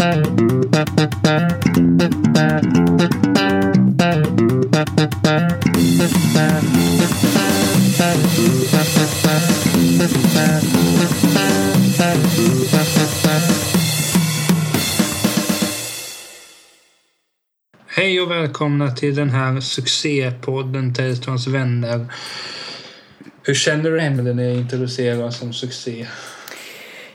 Hej och välkomna till den här succépodden Tellströms vänner. Hur känner du Emelie när jag introducerar som succé?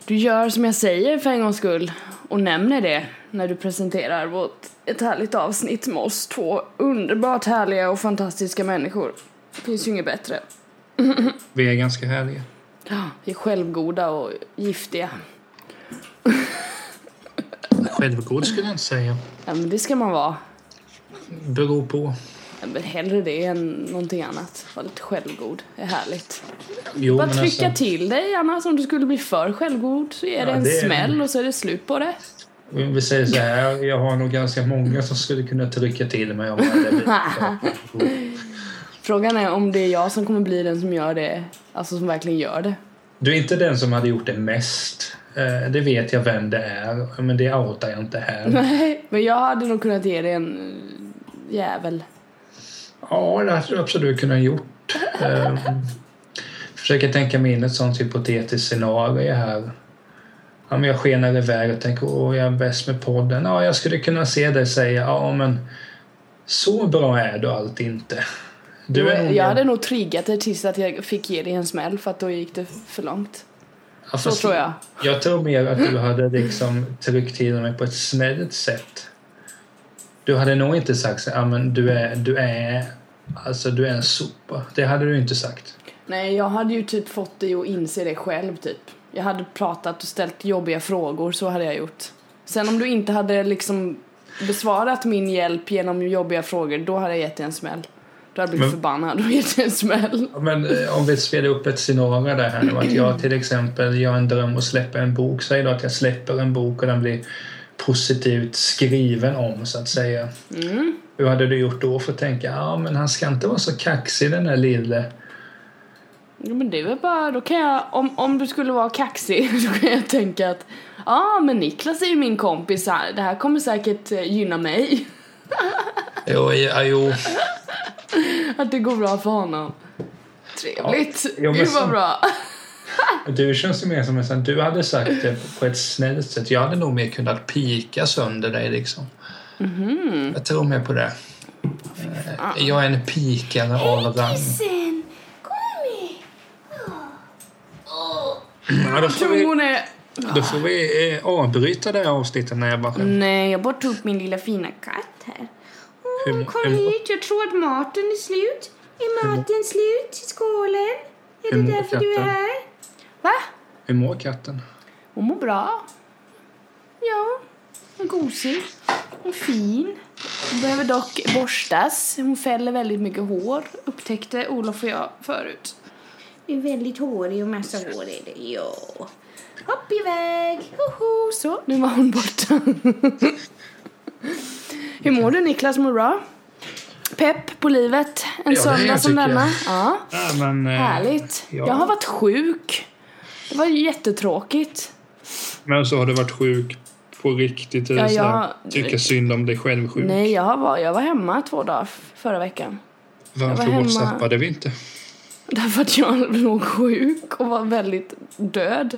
Du gör som jag säger för en gångs skull och nämner det när du presenterar vårt, ett härligt avsnitt med oss två underbart härliga och fantastiska människor. Det finns ju inget bättre. Vi är ganska härliga. Ja, vi är självgoda och giftiga. Självgod skulle jag inte säga. Ja, men det ska man vara. Beror på. Men hellre det än någonting annat. Vara lite självgod. Det är härligt. Jo, Bara men trycka alltså, till dig annars om du skulle bli för självgod så är Ja, det en det smäll och så är det slut på det. vi säger så här, jag har nog ganska många som skulle kunna trycka till mig om jag Frågan är om det är jag som kommer bli den som gör det, alltså som verkligen gör det. Du är inte den som hade gjort det mest. Eh, Det vet jag vem det är, men det outar jag inte här. Nej, men jag hade nog kunnat ge det en eh, jävel. Ja, det hade du absolut kunnat gjort. Um, försöker tänka mig in ett sånt hypotetiskt scenario här. Ja, men jag skenar iväg och tänker åh, jag är bäst med podden. Ja, jag skulle kunna se dig säga ja, men så bra är du allt inte. Du är jag hade nog triggat det tills att jag fick ge dig en smäll för att då gick det för långt. Ja, Så tror jag. Jag tror mer att du hade liksom tryckt till mig på ett snällt sätt. Du hade nog inte sagt så ja, men du är, du är, alltså du är en sopa. Det hade du inte sagt. Nej, jag hade ju typ fått dig att inse det själv typ. Jag hade pratat och ställt jobbiga frågor, så hade jag gjort. Sen om du inte hade liksom besvarat min hjälp genom jobbiga frågor, då hade jag gett dig en smäll. Då hade jag blivit Men- förbannad och gett dig en smäll. Men eh, om vi spelar upp ett scenario där här nu. Att jag till exempel gör en dröm och släpper en bok. Säg då att jag släpper en bok och den blir positivt skriven om så att säga. Mm. Hur hade du gjort då för att tänka ja men han ska inte vara så kaxig den där lille. Ja, men det är väl bara, då kan jag, om, om du skulle vara kaxig, då kan jag tänka att ja, men Niklas är ju min kompis här, det här kommer säkert eh, gynna mig. Jo, ja, jo. Att det går bra för honom. Trevligt. Ja, jo, var så- bra. Du känns ju mer som en du hade sagt det på ett snällt sätt. Jag hade nog mer kunnat pika sönder dig liksom. Mhm. Jag tror mer på det. Eh, Jag är en pikare av rang. Sen, kom med. Ja, då, får vi, då får vi eh, avbryta det här avsnittet när jag bara. Nej, jag bara tog upp min lilla fina katt här. Hur- Åh, kom hur- hit, jag tror att maten är slut. Är maten slut i skålen? Är det därför du är här? Va? Hur mår katten? Hon mår bra. Ja, hon är gosig. Hon är fin. Hon behöver dock borstas. Hon fäller väldigt mycket hår, upptäckte Olof och jag förut. Det är väldigt hårig och massa hår är det, ja. Hopp iväg! Hoho! Så, nu var hon borta. Hur mår du Niklas? Mår du bra? Pepp på livet en Ja, söndag som denna? Ja, Ja, men, eh, härligt. ja. Jag har varit sjuk. Det var ju jättetråkigt. Men så har du varit sjuk på riktigt? Eller Ja, jag- tycka synd om dig själv sjuk? Nej, jag var, jag var hemma två dagar förra veckan. Varför var hemma- whatsappade vi inte? Därför att jag låg sjuk och var väldigt död.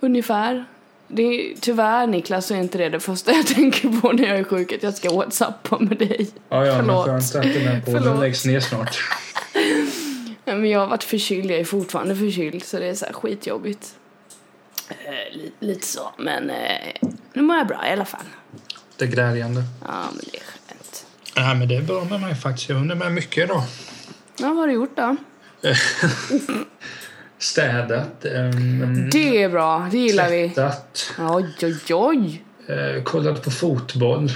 Ungefär. Det är, tyvärr Niklas så är inte det det första jag tänker på när jag är sjuk att jag ska whatsappa med dig. Ja, ja, Förlåt. men skönt att den här podden Förlåt. läggs ner snart. Nej, Men jag har varit förkyld, jag är fortfarande förkyld så det är så här skitjobbigt. Eh, li, lite så, men eh, nu mår jag bra i alla fall. Det är glädjande. Ja, men det är skönt. Ja, men det är bra med mig faktiskt. Jag undrar mig mycket idag. Ja, vad har du gjort då? Städat. Um, Det är bra, det gillar vi. tvättat. Oj, oj, oj. Eh, kollat på fotboll.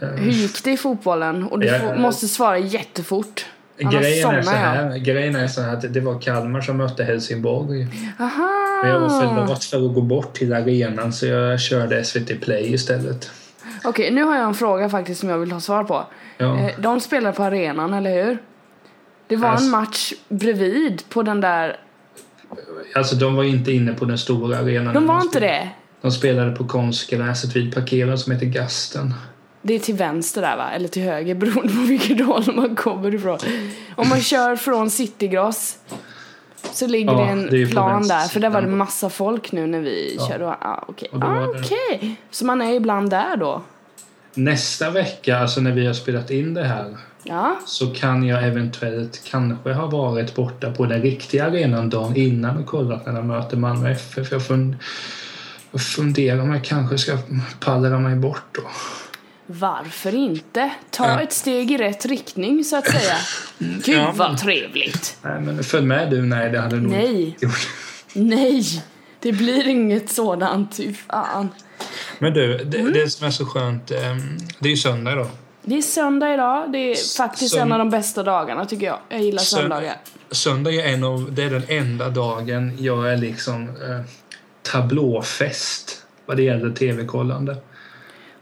Hur gick det i fotbollen? Och du Ja, måste svara jättefort. Grejen är, så jag. här, grejen är så här att det var Kalmar som mötte Helsingborg. Aha! Men jag var för lat för att gå bort till arenan så jag körde SVT Play istället. Okej, nu har jag en fråga faktiskt som jag vill ha svar på. Ja. Eh, De spelar på arenan, eller hur? Det var Alltså- en match bredvid på den där... Alltså de var inte inne på den stora arenan. De var inte det? De spelade på konstgräset vid parkeringen som heter Gasten. Det är till vänster där va? Eller till höger beroende på vilket håll man kommer ifrån. Om man kör från Citygross så ligger Ja, det en det plan där för där var det massa folk nu när vi Ja. körde. Ah, okej. Då Ah, okej. Så man är ibland där då? Nästa vecka, alltså när vi har spelat in det här, Ja. så kan jag eventuellt kanske ha varit borta på den riktiga arenan dagen innan och kollat när de möter Malmö FF. Jag funderar om jag kanske ska pallra mig bort då. Varför inte? Ta Ja. ett steg i rätt riktning så att säga. Gud Ja, vad trevligt. Nej, men följ med du. Nej, det hade nog Nej. Nej, det blir inget sådant. Fy fan. Men du, det, det som är så skönt, ehm, det är ju söndag idag. Det är söndag idag. Det är faktiskt Sönd- en av de bästa dagarna tycker jag. Jag gillar Sönd- söndagar. Söndag är, en av, det är den enda dagen jag är liksom eh, tablåfest vad det gäller tv-kollande.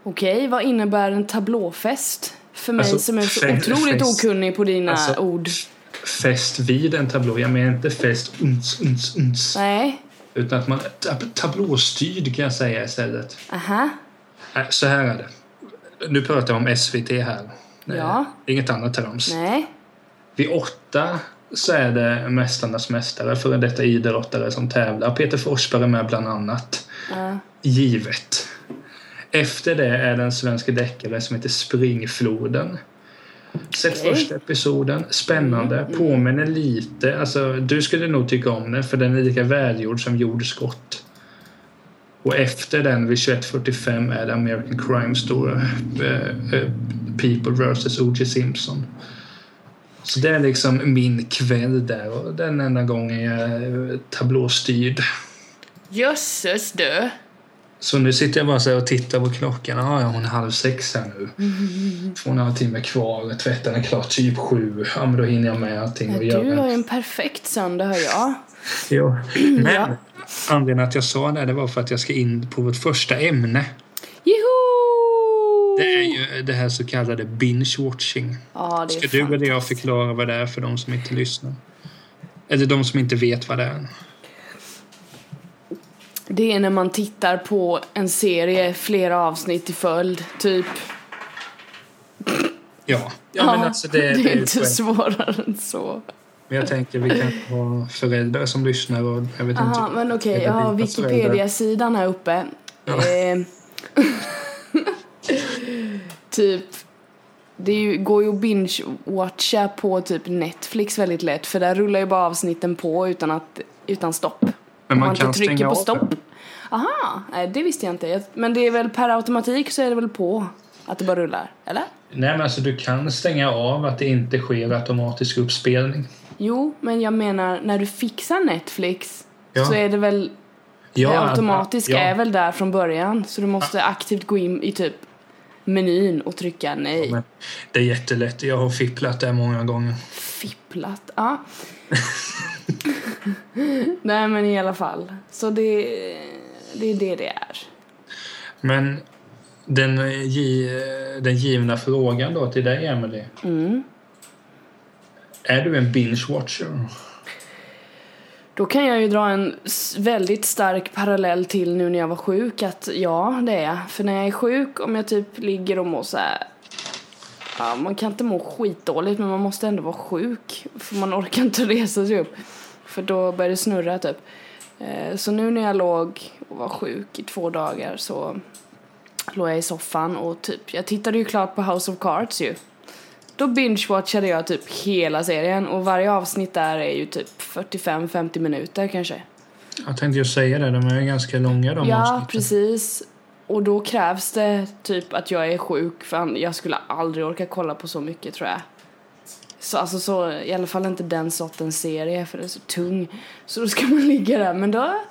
Okej, vad innebär en tablåfest? För mig Alltså, som är så otroligt fest. okunnig på dina Alltså, ord. Fest vid en tablå. Jag menar inte fest uns, uns, uns. Nej, Utan att man tab- tablåstyrd kan jag säga istället. aha. Så här är det. Nu pratar jag om SVT här. Ja. Inget annat trams. Nej. Vid åtta så är det Mästarnas mästare, före detta idrottare som tävlar. Peter Forsberg är med bland annat. Ja. Givet. Efter det är det en svensk deckare som heter Springfloden. Sett Okej. första episoden. Spännande. Påminner lite. Alltså, du skulle nog tycka om den för den är lika välgjord som Jordskott. Och efter den vid 21.45 är det American Crime Story. eh, eh, People vs O.J. Simpson. Så det är liksom min kväll där och den enda gången jag är eh, tablåstyrd. Jösses du. Så nu sitter jag bara så och tittar på klockan. Ah, ja, hon är halv sex här nu. Två och en halv timme kvar. Tvätten är klar typ sju. Ja, men då hinner jag med allting och Du har ju en perfekt söndag hör jag. Jo. Men Ja. anledningen att jag sa det, det var för att jag ska in på vårt första ämne. Joho! Det är ju det här så kallade binge-watching. Är Ska du eller jag förklara vad det är för de som inte lyssnar? Eller de som inte vet vad det är. Det är när man tittar på en serie flera avsnitt i följd, typ. Ja, ja men alltså det, det är det är inte svårare än så. Men jag tänker vi kan ha föräldrar som lyssnar och jag vet Aha, inte. men okej, Eller jag har dina föräldrar. Wikipedia-sidan här uppe. Ja. Eh, typ, det är ju, går ju att binge-watcha på typ Netflix väldigt lätt för där rullar ju bara avsnitten på utan, att, utan stopp. Men man man kan inte trycker stänga på stopp. den. Aha, nej det visste jag inte. Men det är väl per automatik så är det väl på att det bara rullar, eller? Nej men alltså du kan stänga av att det inte sker automatisk uppspelning. Jo, men jag menar när du fixar Netflix Ja. så är det väl Ja, det automatiska ja. är väl där från början så du måste aktivt gå in i typ menyn och trycka nej. Men det är jättelätt. Jag har fipplat där många gånger. Fipplat, ja. nej men i alla fall. Så det, det är det det är. Men den, gi, den givna frågan då till dig, Emily. Mm. Är du en binge-watcher? Då kan jag ju dra en väldigt stark parallell till nu när jag var sjuk att ja, det är jag. För när jag är sjuk, om jag typ ligger och mår så här. Ja, man kan inte må skitdåligt men man måste ändå vara sjuk. För man orkar inte resa sig upp. För då börjar det snurra typ. Eh, Så nu när jag låg och var sjuk i två dagar så låg jag i soffan och typ, jag tittade ju klart på House of Cards ju. Då binge-watchade jag typ hela serien och varje avsnitt där är ju typ 45-50 minuter kanske. Jag tänkte ju säga det, de är ganska långa de Ja, avsnitten. precis. Och då krävs det typ att jag är sjuk för jag skulle aldrig orka kolla på så mycket tror jag. Så alltså så, i alla fall inte den sortens serie för det är så tung. Så då ska man ligga där men då,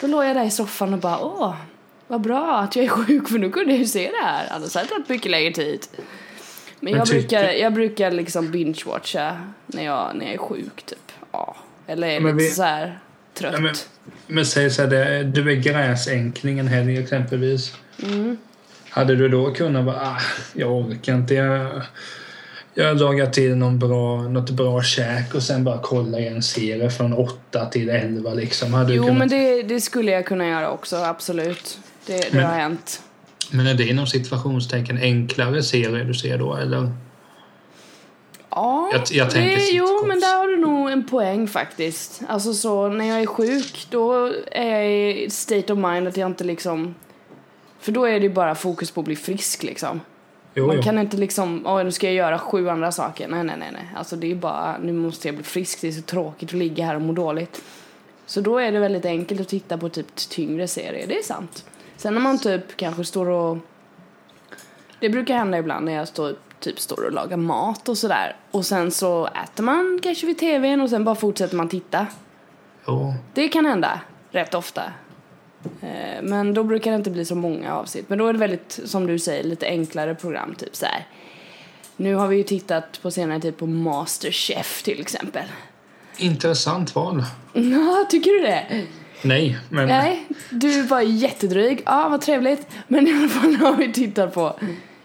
då låg jag där i soffan och bara åh, vad bra att jag är sjuk för nu kunde jag ju se det här. Annars hade det tagit mycket längre tid. Men jag brukar, jag brukar liksom binge-watcha när jag, när jag är sjuk typ. Ja. Eller är Men lite vi- så här trött. Ja, men, men säg så här, du är gräsänkling en helg exempelvis. Mm. Hade du då kunnat vara, ah, jag orkar inte, jag, jag lagar till någon bra, något bra käk och sen bara kolla i en serie från 8 till 11 liksom. Hade Jo, kunnat... men det, det skulle jag kunna göra också, absolut. Det, det Men- har hänt. men är det inom situationstecken enklare serier du ser då eller? Ja, Jag- jag tänker det, jo men där har du nog en poäng faktiskt. Alltså så, när jag är sjuk då är jag i state of mind att jag inte liksom... För då är det ju bara fokus på att bli frisk liksom. Jo, Man jo. kan inte liksom, åh nu ska jag göra sju andra saker. Nej, nej, nej, nej. Alltså det är bara, nu måste jag bli frisk. Det är så tråkigt att ligga här och må dåligt. Så då är det väldigt enkelt att titta på typ tyngre serier, det är sant. Sen när man typ kanske står och... Det brukar hända ibland när jag står, typ står och lagar mat och sådär. Och sen så äter man kanske vid tvn och sen bara fortsätter man titta. Jo. Det kan hända rätt ofta. Eh, Men då brukar det inte bli så många avsnitt. Men då är det väldigt, som du säger, lite enklare program. Typ så här. Nu har vi ju tittat på senare tid på Masterchef till exempel. Intressant val. Ja, tycker du det? Nej, men Nej, du var jättedryg. Ja, vad trevligt. Men i alla fall har vi tittat på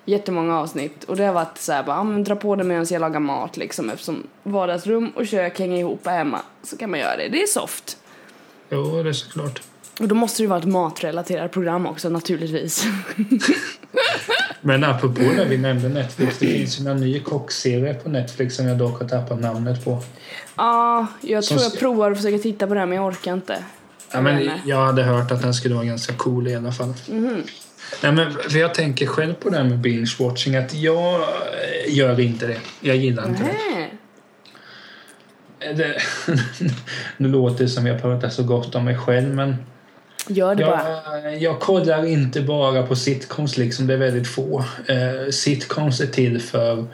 jättemånga avsnitt. Och det har varit så här, bara, ja, men dra på det medan jag lagar mat liksom. Eftersom vardagsrum och kök hänger ihop hemma. Så kan man göra det. Det är soft. jo, det är såklart. Och då måste det vara ett matrelaterat program också naturligtvis. Men apropå det vi nämnde Netflix, det finns ju en ny kockserie på Netflix som jag dock har tappat namnet på. Ja, jag Som tror jag provar att försöka titta på det här men jag orkar inte. Ja, men jag hade hört att den skulle vara ganska cool i alla fall. Mhm. Nej, men för jag tänker själv på det här med binge-watching att jag gör inte det. Jag gillar inte det. Nej. det. Nu låter det som jag pratar så gott om mig själv men Gör det bara. jag, jag kollar inte bara på sitcoms liksom, det är väldigt få. Eh, sitcoms är till för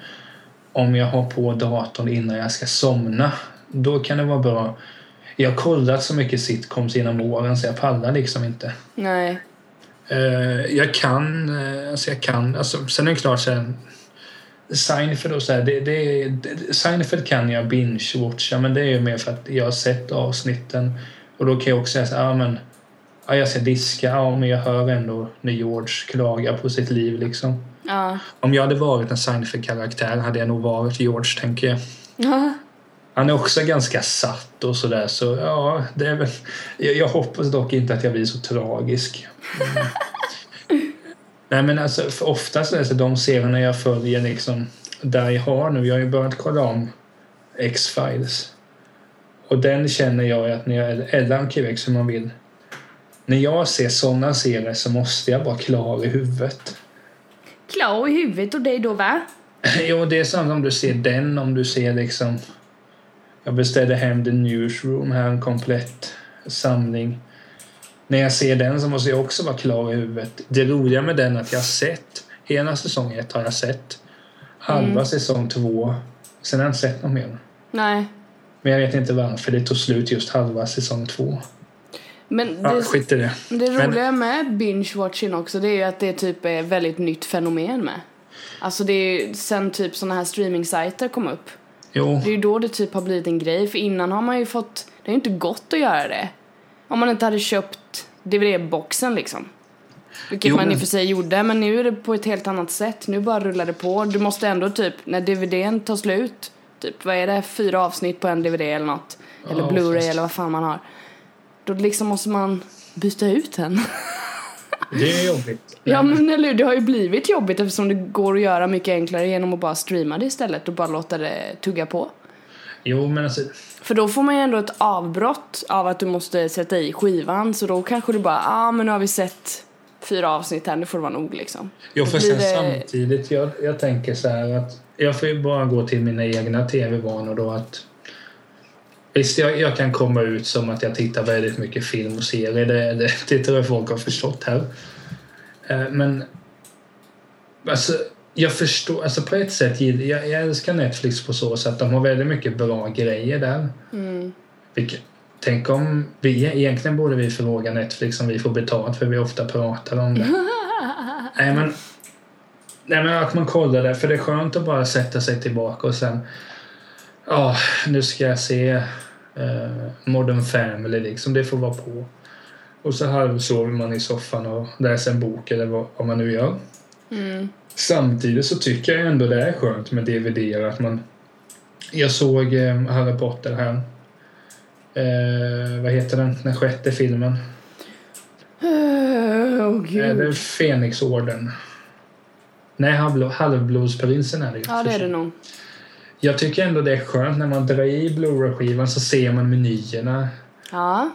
om jag har på datorn innan jag ska somna. Då kan det vara bra. Jag har kollat så mycket sitcoms genom åren så jag pallar liksom inte. Nej. Eh, jag kan, eh, alltså jag kan, alltså, sen är det klart så här, Seinfeld och så här, det, det, det, Seinfeld kan jag binge-watcha men det är ju mer för att jag har sett avsnitten och då kan jag också säga så här, ja men ja, jag ska diska, ja men jag hör ändå när George klagar på sitt liv liksom. Ja. Om jag hade varit en Seinfeld-karaktär hade jag nog varit George tänker jag. Ja. Han är också ganska satt och sådär så ja, det är väl... Jag, jag hoppas dock inte att jag blir så tragisk. Mm. Nej men alltså oftast är det så de serierna jag följer liksom där jag har nu, jag har ju börjat kolla om X-Files. Och den känner jag att när jag, eller Arkivex hur man vill. När jag ser såna serier så måste jag vara klar i huvudet. Klar i huvudet och dig då va? Jo, det är samma om du ser den, om du ser liksom... Jag beställde hem The Newsroom här, en komplett samling. När jag ser den så måste jag också vara klar i huvudet. Det roliga med den är att jag har sett, hela säsong ett har jag sett. Halva Mm. säsong två. Sen har jag inte sett något mer. Nej. Men jag vet inte varför det tog slut just halva säsong två. Men Ja, det, skit i det. det Men- roliga med binge-watching också det är ju att det typ är ett väldigt nytt fenomen med. Alltså det är ju sen typ såna här streaming-sajter kom upp. Jo, Det är ju då det typ har blivit en grej för innan har man ju fått, det har ju inte gått att göra det. Om man inte hade köpt DVD-boxen liksom. Vilket Jo, man i men- och för sig gjorde men nu är det på ett helt annat sätt. Nu bara rullar det på. Du måste ändå typ, när DVDn tar slut, typ vad är det, fyra avsnitt på en DVD eller något. Eller Ja, Blu-ray eller vad fan man har. Då liksom måste man byta ut den. det är jobbigt. Ja men eller det har ju blivit jobbigt eftersom det går att göra mycket enklare genom att bara streama det istället och bara låta det tugga på. Jo, men alltså... För då får man ju ändå ett avbrott av att du måste sätta i skivan så då kanske du bara, ah, men nu har vi sett fyra avsnitt här, nu får det vara nog liksom. Jo, för sen det- samtidigt, jag, jag tänker så här att jag får ju bara gå till mina egna tv-vanor då att Visst, jag, jag kan komma ut som att jag tittar väldigt mycket film och serier. Det, det, det tror jag folk har förstått här. Eh, Men alltså, jag förstår, alltså på ett sätt, jag, jag älskar Netflix på så sätt de har väldigt mycket bra grejer där. Mm. Vilket, tänk om vi, egentligen borde vi fråga Netflix om vi får betalt för vi ofta pratar om det. nej men, nej men att man kollar det, för det är skönt att bara sätta sig tillbaka och sen, ja, nu ska jag se eh, Modern Family liksom, det får vara på. Och så halvsover man i soffan och läser en bok eller vad, vad man nu gör. Samtidigt så tycker jag ändå det är skönt med DVD att man... Jag såg eh, Harry Potter här. Eh, vad heter den? Den sjätte filmen. Åh Eh, det är gud. Fenixorden. Nej, halvblo- Halvblodsprinsen är det ju. Ja, det är det nog. Jag tycker ändå det är skönt när man drar i Blu-ray-skivan så ser man menyerna. Ja.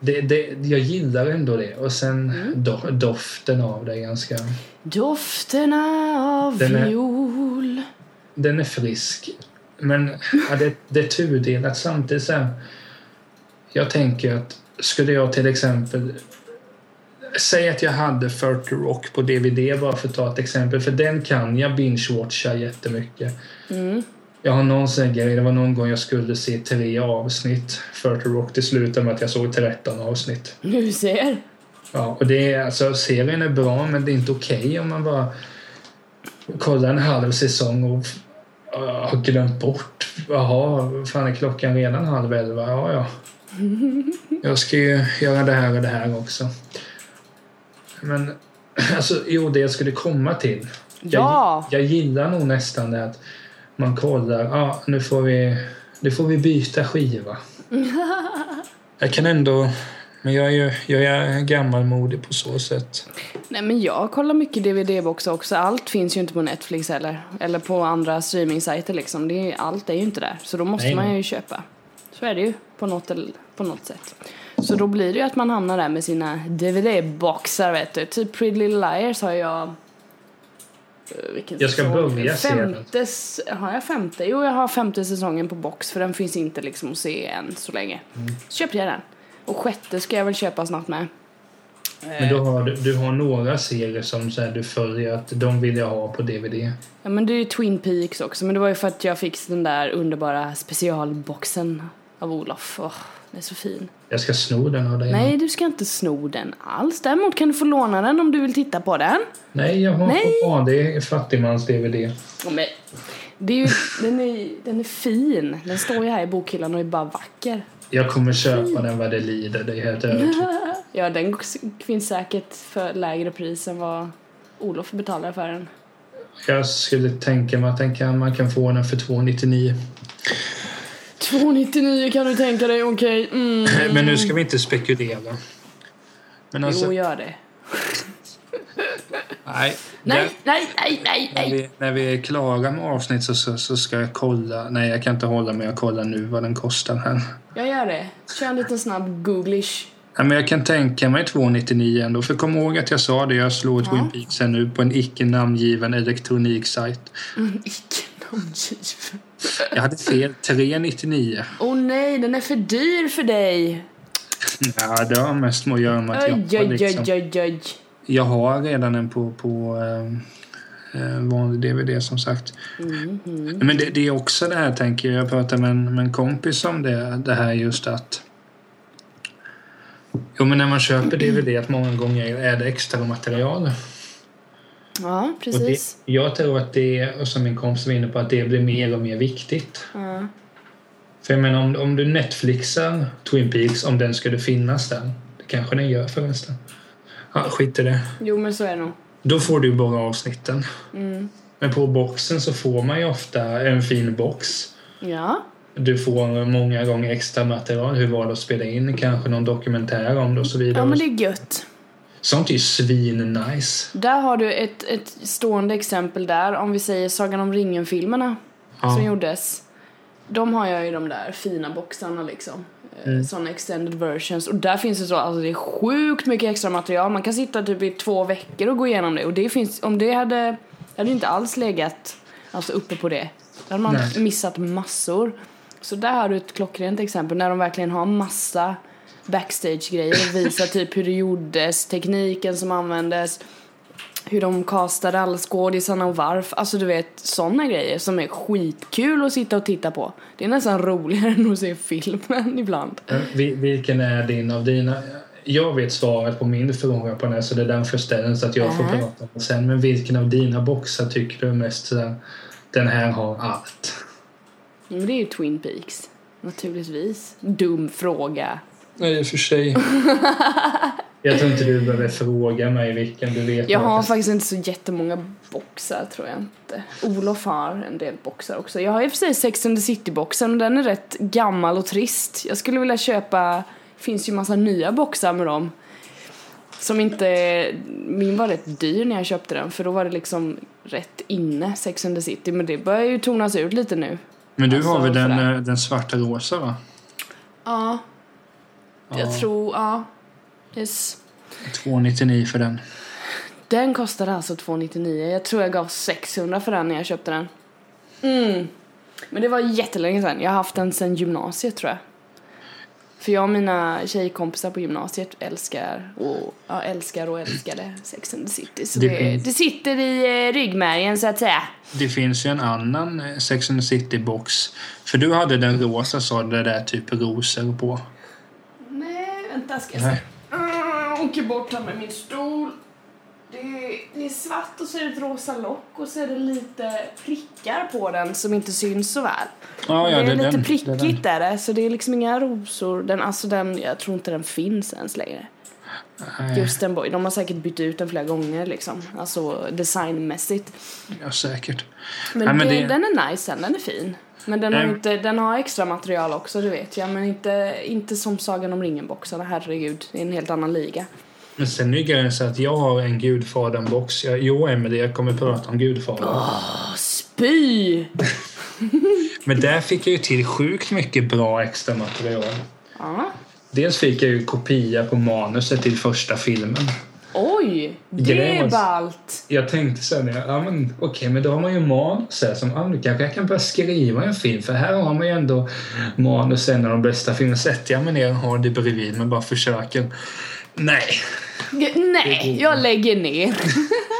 Det, det, jag gillar ändå det. Och sen Mm. do, doften av det är ganska... Dofterna av Den är- viol. Den är frisk. Men ja, det, det är tudelat samtidigt. Så här, jag tänker att skulle jag till exempel... Säg att jag hade 40 Rock på DVD bara för att ta ett exempel. För den kan jag binge-watcha jättemycket. Mm. Jag har någon sån grej. Det var någon gång jag skulle se tre avsnitt. 40 Rock. Det slutade med att jag såg 13 avsnitt. Du ser. Ja, och det är, alltså, serien är bra men det är inte okej om man bara kollar en halv säsong och har glömt bort. Jaha, fan är klockan redan halv elva? Ja, ja. Jag ska ju göra det här och det här också. Men alltså, jo, det jag skulle komma till. Jag, Ja. jag gillar nog nästan det att man kollar, ja, nu får vi, nu får vi byta skiva. Jag kan ändå, men jag är ju jag är gammalmodig på så sätt. Nej men jag kollar mycket DVD-boxar också. Allt finns ju inte på Netflix heller. Eller på andra streamingsajter liksom. Det är, allt är ju inte där. Så då måste Nej, man ju köpa. Så är det ju på något, på något sätt. Så då blir det ju att man hamnar där med sina DVD-boxar vet du. Typ Pretty Little Liars har jag... eh, Vilken Jag ska säsong? börja se den. femte, Har jag femte? Jo, jag har femte säsongen på box för den finns inte liksom att se än så länge. Mm. Så köpte jag den. Och sjätte ska jag väl köpa snart med. Men då har du, du har några serier som så här, du följer att de vill jag ha på DVD. Ja men det är ju Twin Peaks också, men det var ju för att jag fick den där underbara specialboxen av Olof. Åh, den är så fin. Jag ska sno den av dig. Nej, du ska inte sno den alls. Däremot kan du få låna den om du vill titta på den. Nej, jag har Nej. vanlig fattigmans-DVD. Men, det är ju, den, är, den är fin. Den står ju här i bokhyllan och är bara vacker. Jag kommer köpa den vad det lider, det är helt övertygad Ja, den finns säkert för lägre pris än vad Olof betalar för den. Jag skulle tänka mig att den kan, man kan få den för 299. 299 kan du tänka dig, okej. Mm. Men nu ska vi inte spekulera. Men alltså, Jo, gör det. nej. Nej, nej, nej, nej, När nej. vi, när vi är klara med avsnitt så, så, så ska jag kolla. Nej, jag kan inte hålla mig. Jag kollar nu vad den kostar här. Jag gör det. Kör en liten snabb googlish. Ja, men jag kan tänka mig 299 ändå. För kom ihåg att jag sa det. Jag slår Ja. Twin Peaks här nu på en icke namngiven elektroniksajt. Mm, icke namngiven. Jag hade fel. 399. Åh nej, den är för dyr för dig. Ja, det har mest med att göra med att jag, Oj, liksom, oj, oj, jag har redan en på, på eh, eh, vanlig DVD som sagt. Mhm. Men det, det är också det här tänker jag. Jag pratade med en, med en kompis om det. Det här just att Jo men när man köper DVD att många gånger är det extra material. Ja, precis. det, jag tror att det, och som min kompis var inne på, att det blir mer och mer viktigt. Ja. För jag menar om, om du Netflixar Twin Peaks, om den skulle finnas där. Det kanske den gör förresten. Ja, skit i det. Jo, men så är det nog. Då får du bara avsnitten. Mm. Men på boxen så får man ju ofta en fin box. Ja. Du får många gånger extra material. Hur var det att spela in? Kanske någon dokumentär om det och så vidare. ja, men det är gött. Sånt är ju svin-nice. Där har du ett, ett stående exempel där. Om vi säger Sagan om ringen-filmerna Ja. som gjordes. De har jag i de där fina boxarna liksom. Mm. Sådana extended versions. Och där finns det så, alltså det är sjukt mycket extra material. Man kan sitta typ i två veckor och gå igenom det. Och det finns, om det hade, hade inte alls legat alltså uppe på det. Då hade man Nej. missat massor. Så där har du ett klockrent exempel när de verkligen har massa backstage-grejer och visar typ hur det gjordes, tekniken som användes, hur de castade alla skådisarna och varför. Alltså du vet sådana grejer som är skitkul att sitta och titta på. Det är nästan roligare än att se filmen ibland. Vi- Vilken är din av dina? Jag vet svaret på min fråga på den här, så det är den så att jag får Äh. prata om sen. Men vilken av dina boxar tycker du är mest sådär, den här har allt? Men det är ju Twin Peaks. Naturligtvis. Dum fråga. Nej, i och för sig. Jag tror inte du behöver fråga mig vilken du vet. Jag har faktiskt inte så jättemånga boxar tror jag inte. Olof har en del boxar också. Jag har i och för sig Sex and the City-boxen men den är rätt gammal och trist. Jag skulle vilja köpa, finns ju massa nya boxar med dem. Som inte, min var rätt dyr när jag köpte den för då var det liksom rätt inne Sex and the City men det börjar ju tonas ut lite nu. Men du Alltså, har väl den, eh, den svarta rosa va? Ja, Ja. jag tror, ja. Yes. 299 för den. Den kostade alltså 299. Jag tror jag gav 600 för den när jag köpte den. Mm. Men det var jättelänge sedan. Jag har haft den sedan gymnasiet tror jag. För jag och mina tjejkompisar på gymnasiet älskar och, ja, älskar och älskade Sex and the City. Så Det det, det sitter i eh, ryggmärgen så att säga. Det finns ju en annan eh, Sex and the City-box. För du hade den rosa så det där typ rosor på. Vänta ska jag se. Ah, åker bort här med min stol. Det är, det är svart och så är det ett rosa lock och så är det lite prickar på den som inte syns så väl. Ja, ja, det är det lite den, prickigt det är där det, så det är liksom inga rosor. Den, alltså den, jag tror inte den finns ens längre. Nej, Just den boy, de har säkert bytt ut den flera gånger liksom. Alltså designmässigt. ja, säkert. Men, Nej, men det, det- den är nice den, den är fin. Men den har, Nej. inte, den har extra material också, det vet jag. Men inte, inte som Sagan om ringen-boxarna, herregud. Det är en helt annan liga. Men sen är grejen så att jag har en Gudfadern-box. Jo, Emelie, jag kommer prata om Gudfadern. Åh, spy! Men där fick jag ju till sjukt mycket bra extra material. Ja. Dels fick jag ju kopia på manuset till första filmen. Oj, det är ballt. Jag tänkte sen, ja men okej, men då har man ju manus här som, ja nu kanske jag kan börja skriva en film för här har man ju ändå manus, en av de bästa filmerna. Sätter jag mig ner och har det bredvid men bara försöker. Nej. Nej, jag lägger ner.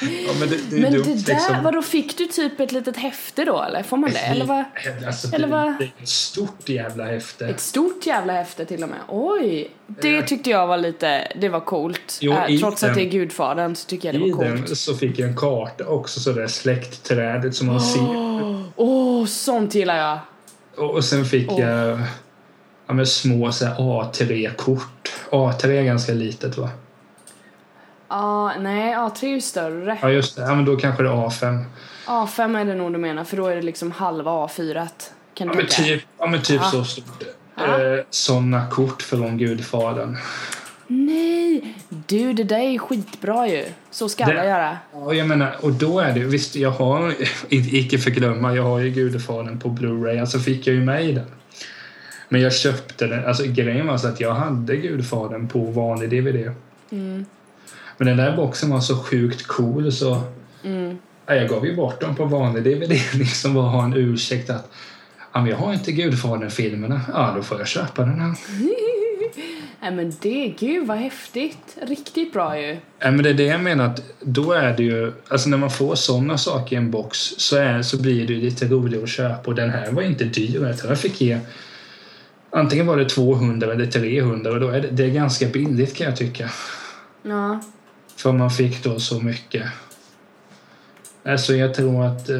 Ja, men det, det Men dumt, det där, liksom. vadå fick du typ ett litet häfte då eller? Får man det? Eller vad? Alltså, eller vad? ett stort jävla häfte. Ett stort jävla häfte till och med. Oj! Det tyckte jag var lite, det var coolt. Jo, Äh, i trots att den- det är Gudfadern så tycker jag det I var den coolt. så fick jag en karta också, så där släktträdet som man ser. Åh, sånt gillar jag. Och och sen fick Åh. jag ja, men små så här A3-kort. A3 är ganska litet va? Ja, nej, A3 är ju större. Ja just det, ja, men då kanske det är A5. A5 är det nog du menar, för då är det liksom halva A4. Kan Ja du men typ, ja, men typ Ja. så stort. Ja. Eh, såna kort från Gudfadern. Nej! Du, det där är skitbra ju. Så ska Det- alla göra. Ja, jag menar, och då är det visst, jag har, inte- icke förglömma, jag har ju Gudfadern på Blu-ray, alltså fick jag ju med i den. Men jag köpte den, alltså grejen var så att jag hade Gudfadern på vanlig DVD. Mm. Men den där boxen var så sjukt cool så Mm. ja, jag gav ju bort dem på vanlig DVD liksom bara ha en ursäkt att ja, men jag har inte Gudfadern-filmerna. Ja, då får jag köpa den här. Nej men det, gud vad häftigt. Riktigt bra ju. Ja, men det är det jag menar att då är det ju, alltså när man får sådana saker i en box så, är, så blir det ju lite roligare att köpa och den här var inte dyr. utan Jag fick ge antingen var det 200 eller 300 och då är det, det är ganska billigt kan jag tycka. Ja. För man fick då så mycket. Alltså jag tror att eh,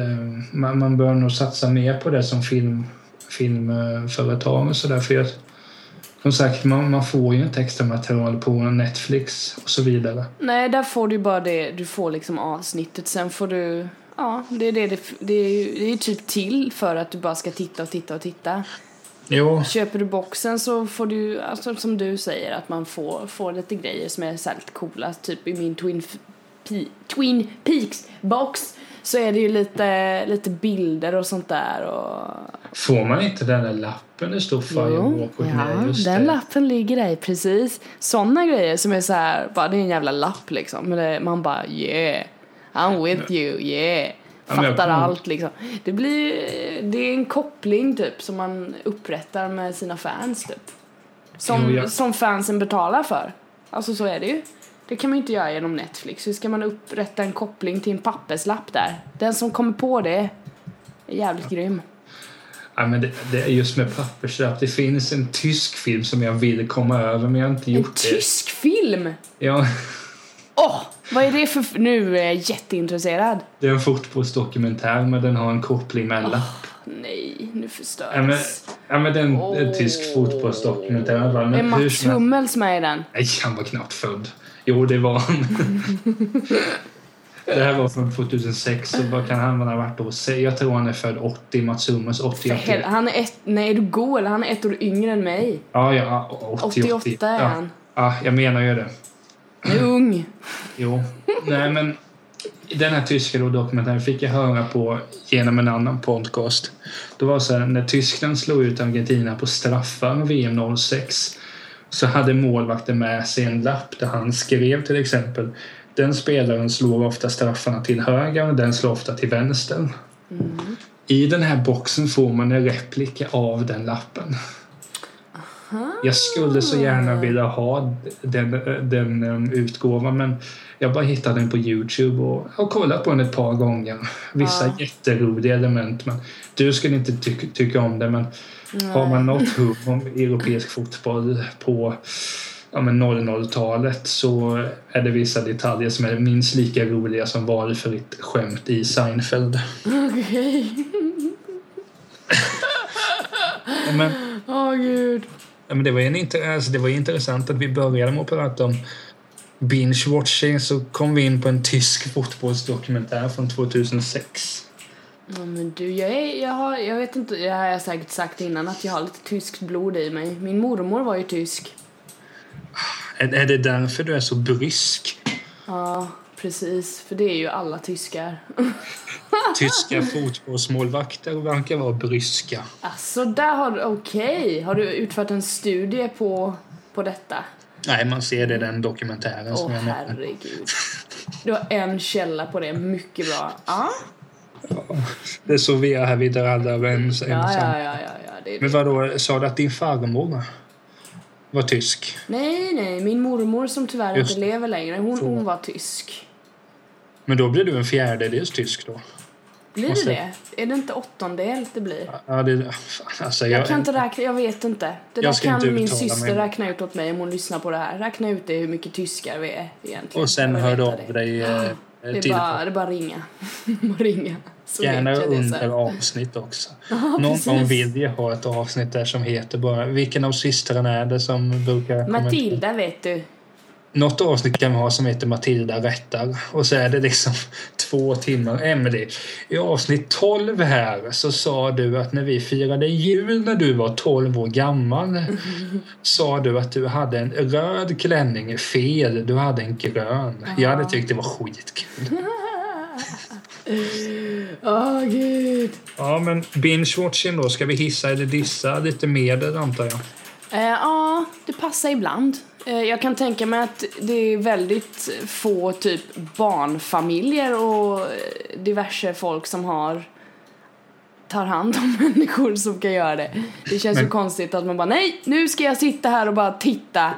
man, man bör nog satsa mer på det som film, filmföretag och sådär. För jag, som sagt, man, man får ju inte extra material på Netflix och så vidare. Nej, där får du bara det, du får liksom avsnittet. Sen får du, ja, det är det, det, det är ju det är typ till för att du bara ska titta och titta och titta. Jo, Köper du boxen så får du, alltså som du säger, att man får, får lite grejer som är särskilt coola. Typ i min Twin, F- P- Twin Peaks box så är det ju lite, lite bilder och sånt där och... får man inte den där lappen det står Firewalk ja? Just den det. lappen ligger där precis. Såna grejer som är så här, bara det är en jävla lapp liksom. Men det, man bara yeah, I'm with you, yeah. Ja, Fattar allt liksom. Det blir, det är en koppling typ som man upprättar med sina fans typ. Som, jag- som fansen betalar för. Alltså så är det ju. Det kan man ju inte göra genom Netflix. Hur ska man upprätta en koppling till en papperslapp där? Den som kommer på det är jävligt grym. Ja, men det, det är just med papperslapp. Det finns en tysk film som jag vill komma över men jag har inte En gjort det. tysk film! Ja, Åh! Vad är det för... Nu är jag jätteintresserad. det är en fotbollsdokumentär men den har en koppling med en lapp. Nej, nu förstörs. Ja, men, ja, men den Åh. en tysk fotbollsdokumentär i alla fall. är Men hur Mats Hummels med i den? Nej, han var knappt född. Jo, det var han. Det här var från 2006, så vad kan han ha varit då? Jag tror han är född 80, Mats Hummels 80. För hel- Han är ett, nej, är du god eller? Han är ett år yngre än mig. Ja, ja, 80, 88 är ja. han. Ja, jag menar ju det. Han är ung. Jo. Nej, men den här tyska då dokumentären fick jag höra på genom en annan podcast. Det var så här, när Tyskland slog ut Argentina på straffar VM 06 så hade målvakten med sig en lapp där han skrev till exempel den spelaren slår ofta straffarna till höger och den slår ofta till vänster. I den här boxen får man en replika av den lappen. Jag skulle så gärna vilja ha den, den um, utgåvan men jag bara hittade den på Youtube och har kollat på den ett par gånger. Vissa Ja. jätteroliga element men du skulle inte ty- tycka om det men har man något hum om europeisk fotboll på ja, men 00-talet så är det vissa detaljer som är minst lika roliga som valfritt skämt i Seinfeld. Okej. Men, Åh gud. Ja, men det, var en, alltså, det var intressant att vi började med att prata om binge-watching så kom vi in på en tysk fotbollsdokumentär från 2006. Ja, men du, jag, är, jag, har, jag vet inte, det har jag säkert sagt innan, att jag har lite tyskt blod i mig. Min mormor var ju tysk. Är, är det därför du är så brysk? Ja, precis. För det är ju alla tyskar. Tyska fotbollsmålvakter verkar vara bryska. Alltså, där har du, okej. Har du utfört en studie på, på detta? Nej, man ser det i den dokumentären Åh som jag nämnde. herregud. Du har en källa på det, mycket bra. Ja, Det är så vi är här, vi drar alla överens. ja, ja, ja, ja, ja. Det Men vadå, sa du att din farmor var tysk? Nej, nej, min mormor som tyvärr Just inte lever längre, hon, hon var tysk. Men då blir du en fjärdedels tysk då? Blir Måste- det det? Är det inte åttondel det blir? Ja, det... Fan, alltså, Jag kan inte räkna, jag vet inte. Det Jag där inte kan min syster mig. räkna ut åt mig om hon lyssnar på det här. Räkna ut det hur mycket tyskar vi är egentligen. Och sen Jag hör du av det. dig eh, Det är bara, det är bara ringa. ringa. Så Gärna jag under avsnitt också. Någon gång vill jag ha ett avsnitt där som heter bara Vilken av systrarna är det som brukar? Matilda vet du. Något avsnitt kan vi ha som heter Matilda rättar och så är det liksom två timmar. Emily, i avsnitt 12 här så sa du att när vi firade jul när du var 12 år gammal sa du att du hade en röd klänning. Fel, du hade en grön. Jag hade tyckt det var skitkul. Åh gud. Ja, men binge-watching då. Ska vi hissa eller dissa lite mer där antar jag? Eh, ja, det passar ibland. Eh, jag kan tänka mig att det är väldigt få typ barnfamiljer och eh, diverse folk som har tar hand om människor som kan göra det. Det känns ju Men- konstigt att man bara nej, nu ska jag sitta här och bara titta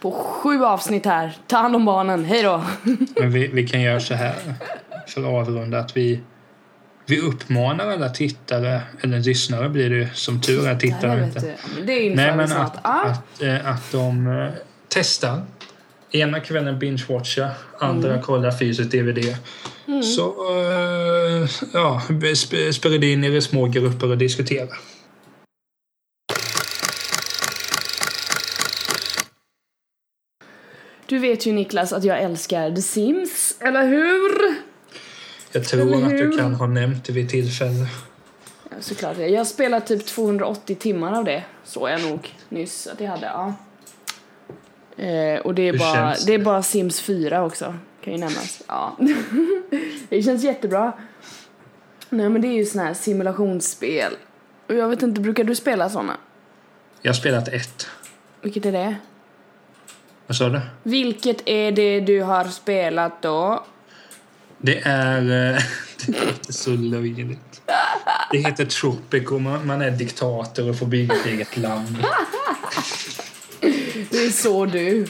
på sju avsnitt här. Ta hand om barnen, hej då. Men vi, vi kan göra så här för att avrunda att vi, vi uppmanar alla tittare, eller lyssnare blir det ju, som tur är tittare inte. det inför Nej men att, ah, att, eh, att de testar. Ena kvällen binge-watcha, andra Mm. kollar fysiskt DVD. Så eh, ja, sp- sprid in er i små grupper och diskutera. Du vet ju Niklas att jag älskar The Sims, eller hur? Jag tror Eller att du hur? kan ha nämnt det vid tillfälle. Ja, såklart det. Jag har spelat typ 280 timmar av det. Så jag nog nyss att jag hade, ja. Eh, och det är, Hur bara, känns det är det? bara Sims 4 också. Kan ju nämnas. Ja. det känns jättebra. Nej men det är ju sån här simulationsspel. Och jag vet inte, brukar du spela såna? Jag har spelat ett. Vilket är det? Vad sa du? Vilket är det du har spelat då? Det är... eh, Det låter så löjligt. Det heter Tropico. Man, man är diktator och får bygga ett eget land. Det är så du.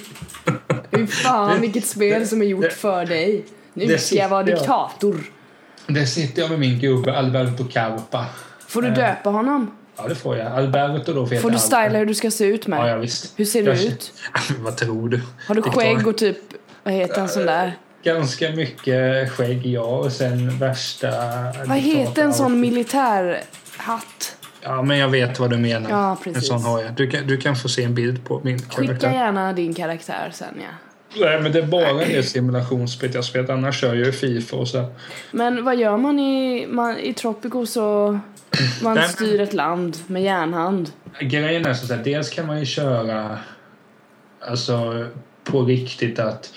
Fy fan vilket spel som är gjort för dig. Nu ska jag vara diktator. Där sitter jag med min gubbe Alberto Carpa. Får du Eh. döpa honom? Ja, det får jag. Alberto då för Får du styla hur du ska se ut med? Ja, ja, visst. Hur ser du Jag- ut? Vad tror du? Har du skägg och typ, vad heter en sån där? Ganska mycket skägg, ja. Och sen värsta... Vad heter en sån militärhatt? Ja, men jag vet vad du menar. Ja, En precis. sån har jag. Du kan, du kan få se en bild på min Skicka karaktär. gärna din karaktär sen ja. Nej, men det är bara det simulationsspelet jag spelat. Annars kör jag ju Fifa och så. Men vad gör man i, man, i Tropico så man Nej, styr ett land med järnhand? Grejen är så att dels kan man ju köra alltså på riktigt att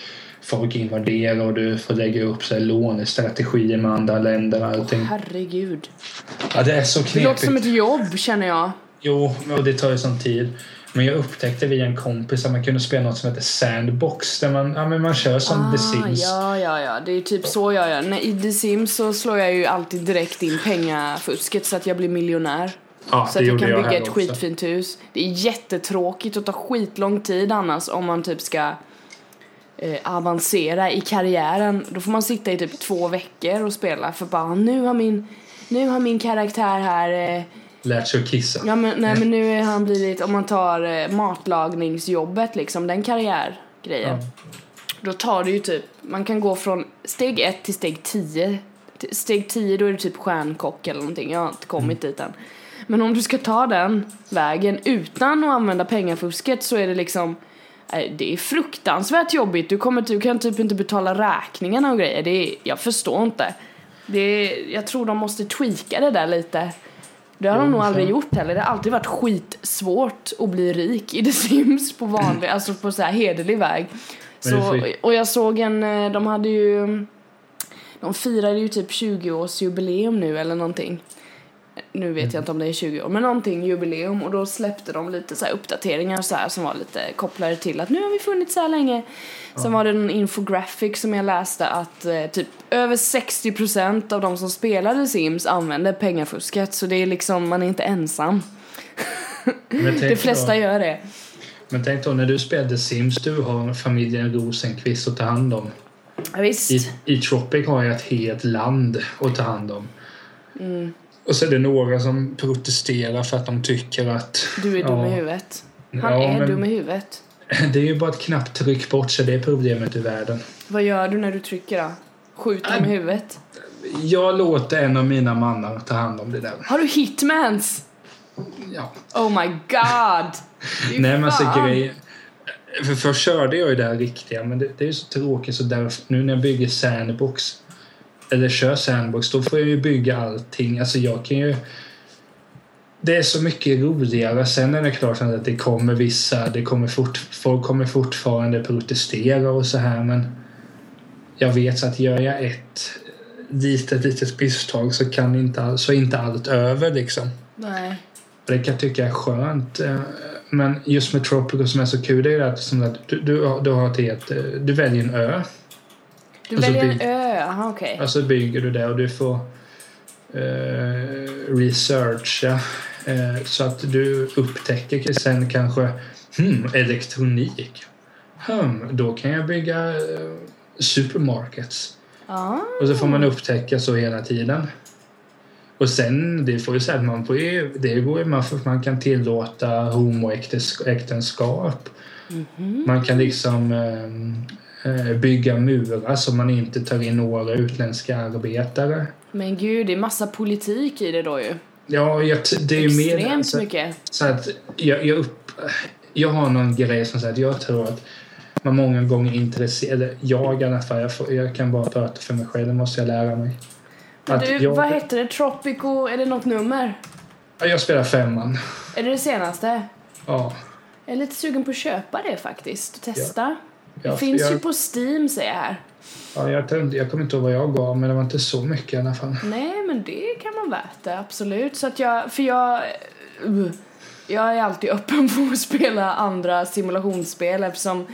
folk invaderar och du får lägga upp så här, lånestrategier med andra länder och allting. Herregud. Ja, det är så Det låter som knepigt. ett jobb känner jag. Jo, och det tar ju sån tid. Men jag upptäckte via en kompis att man kunde spela något som heter Sandbox där man, ja, men man kör som The Sims. Ah, ja, ja, ja. Det är typ så jag gör. Nej, I The Sims så slår jag ju alltid direkt in pengafusket så att jag blir miljonär. Ja, Så att jag kan jag bygga ett också. skitfint hus. Det är jättetråkigt och tar skitlång tid annars om man typ ska eh, avancera i karriären. Då får man sitta i typ två veckor och spela för bara nu har min, nu har min karaktär här eh, Lärt sig att kissa. Ja men nej men nu är han blivit, om man tar eh, matlagningsjobbet liksom, den karriärgrejen. Ja. Då tar det ju typ, man kan gå från steg ett till steg tio. Till Steg tio då är det typ stjärnkock eller någonting, jag har inte kommit dit än. Men om du ska ta den vägen utan att använda pengafusket så är det liksom det är fruktansvärt jobbigt. Du, kommer, du kan typ inte betala räkningarna och grejer. Det är, jag förstår inte. Det är, jag tror de måste tweaka det där lite. Det har Jo, de nog aldrig gjort heller. Det har alltid varit skitsvårt att bli rik i The Sims på vanlig, alltså på så här hederlig väg. Så, och jag såg en, eh, de hade ju, de firade ju typ 20-årsjubileum nu eller någonting. Nu vet jag inte om det är 20 år, men någonting jubileum och då släppte de lite så uppdateringar så här som var lite kopplade till att nu har vi funnits så här länge. Sen var det en infographic som jag läste att eh, typ över 60% av de som spelade Sims använde pengafusket så det är liksom, man är inte ensam. De flesta då, gör det. Men tänk då när du spelade Sims, du har familjen Rosenqvist att ta hand om. Ja, visst. I, I Tropic har jag ett helt land att ta hand om. Mm. Och så är det några som protesterar för att de tycker att... Du är dum ja, i huvudet. Han ja, är men dum i huvudet. Det är ju bara ett knapptryck bort så det är problemet i världen. Vad gör du när du trycker då? Skjuter i huvudet? Jag låter en av mina mannar ta hand om det där. Har du hitmans? Ja. Oh my god! Nej men alltså fan. grej... För först körde jag ju det här riktiga men det, det är ju så tråkigt så därför, nu när jag bygger sandbox eller kör sandbox då får jag ju bygga allting. Alltså jag kan ju... Det är så mycket roligare. Sen är det klart att det kommer vissa, det kommer fort, folk kommer fortfarande protestera och så här men jag vet att gör jag ett litet, litet misstag så kan inte, all, så är inte allt över liksom. Nej. Det kan jag tycka är skönt. eh, Men just med Tropico som är så kul, det är att, som att du, du, du har ett du väljer en ö. Du Och så väljer en ö, aha okej. Och så bygger du det och du får eh, researcha eh, så att du upptäcker sen kanske hmm, elektronik. Hmm, då kan jag bygga eh, supermarkets. Ah. Och så får man upptäcka så hela tiden. Och sen, det får ju säga att man får ju, det går ju man, för man kan tillåta homoäktenskap. Mhm. Man kan liksom eh, eh, bygga murar så man inte tar in några utländska arbetare. Men gud, det är massa politik i det då ju. Ja, jag, det är ju mer Extremt alltså, mycket. så att jag, jag, upp, jag har någon grej som säger att jag tror att man många gånger intresserar, eller jag i alla fall, jag, får, jag kan bara prata för mig själv, det måste jag lära mig. Men Att du, jag- vad hette det? Tropico, är det något nummer? Ja, Jag spelar femman. Är det det senaste? Ja. Jag är lite sugen på att köpa det faktiskt och testa. Jag, det finns jag, ju på Steam säger jag här. ja, jag, jag kommer inte ihåg vad jag gav, men det var inte så mycket i alla fall. Nej, men det kan man värt det, absolut. Så att jag, för jag, uh, jag är alltid öppen för att spela andra simulationsspel eftersom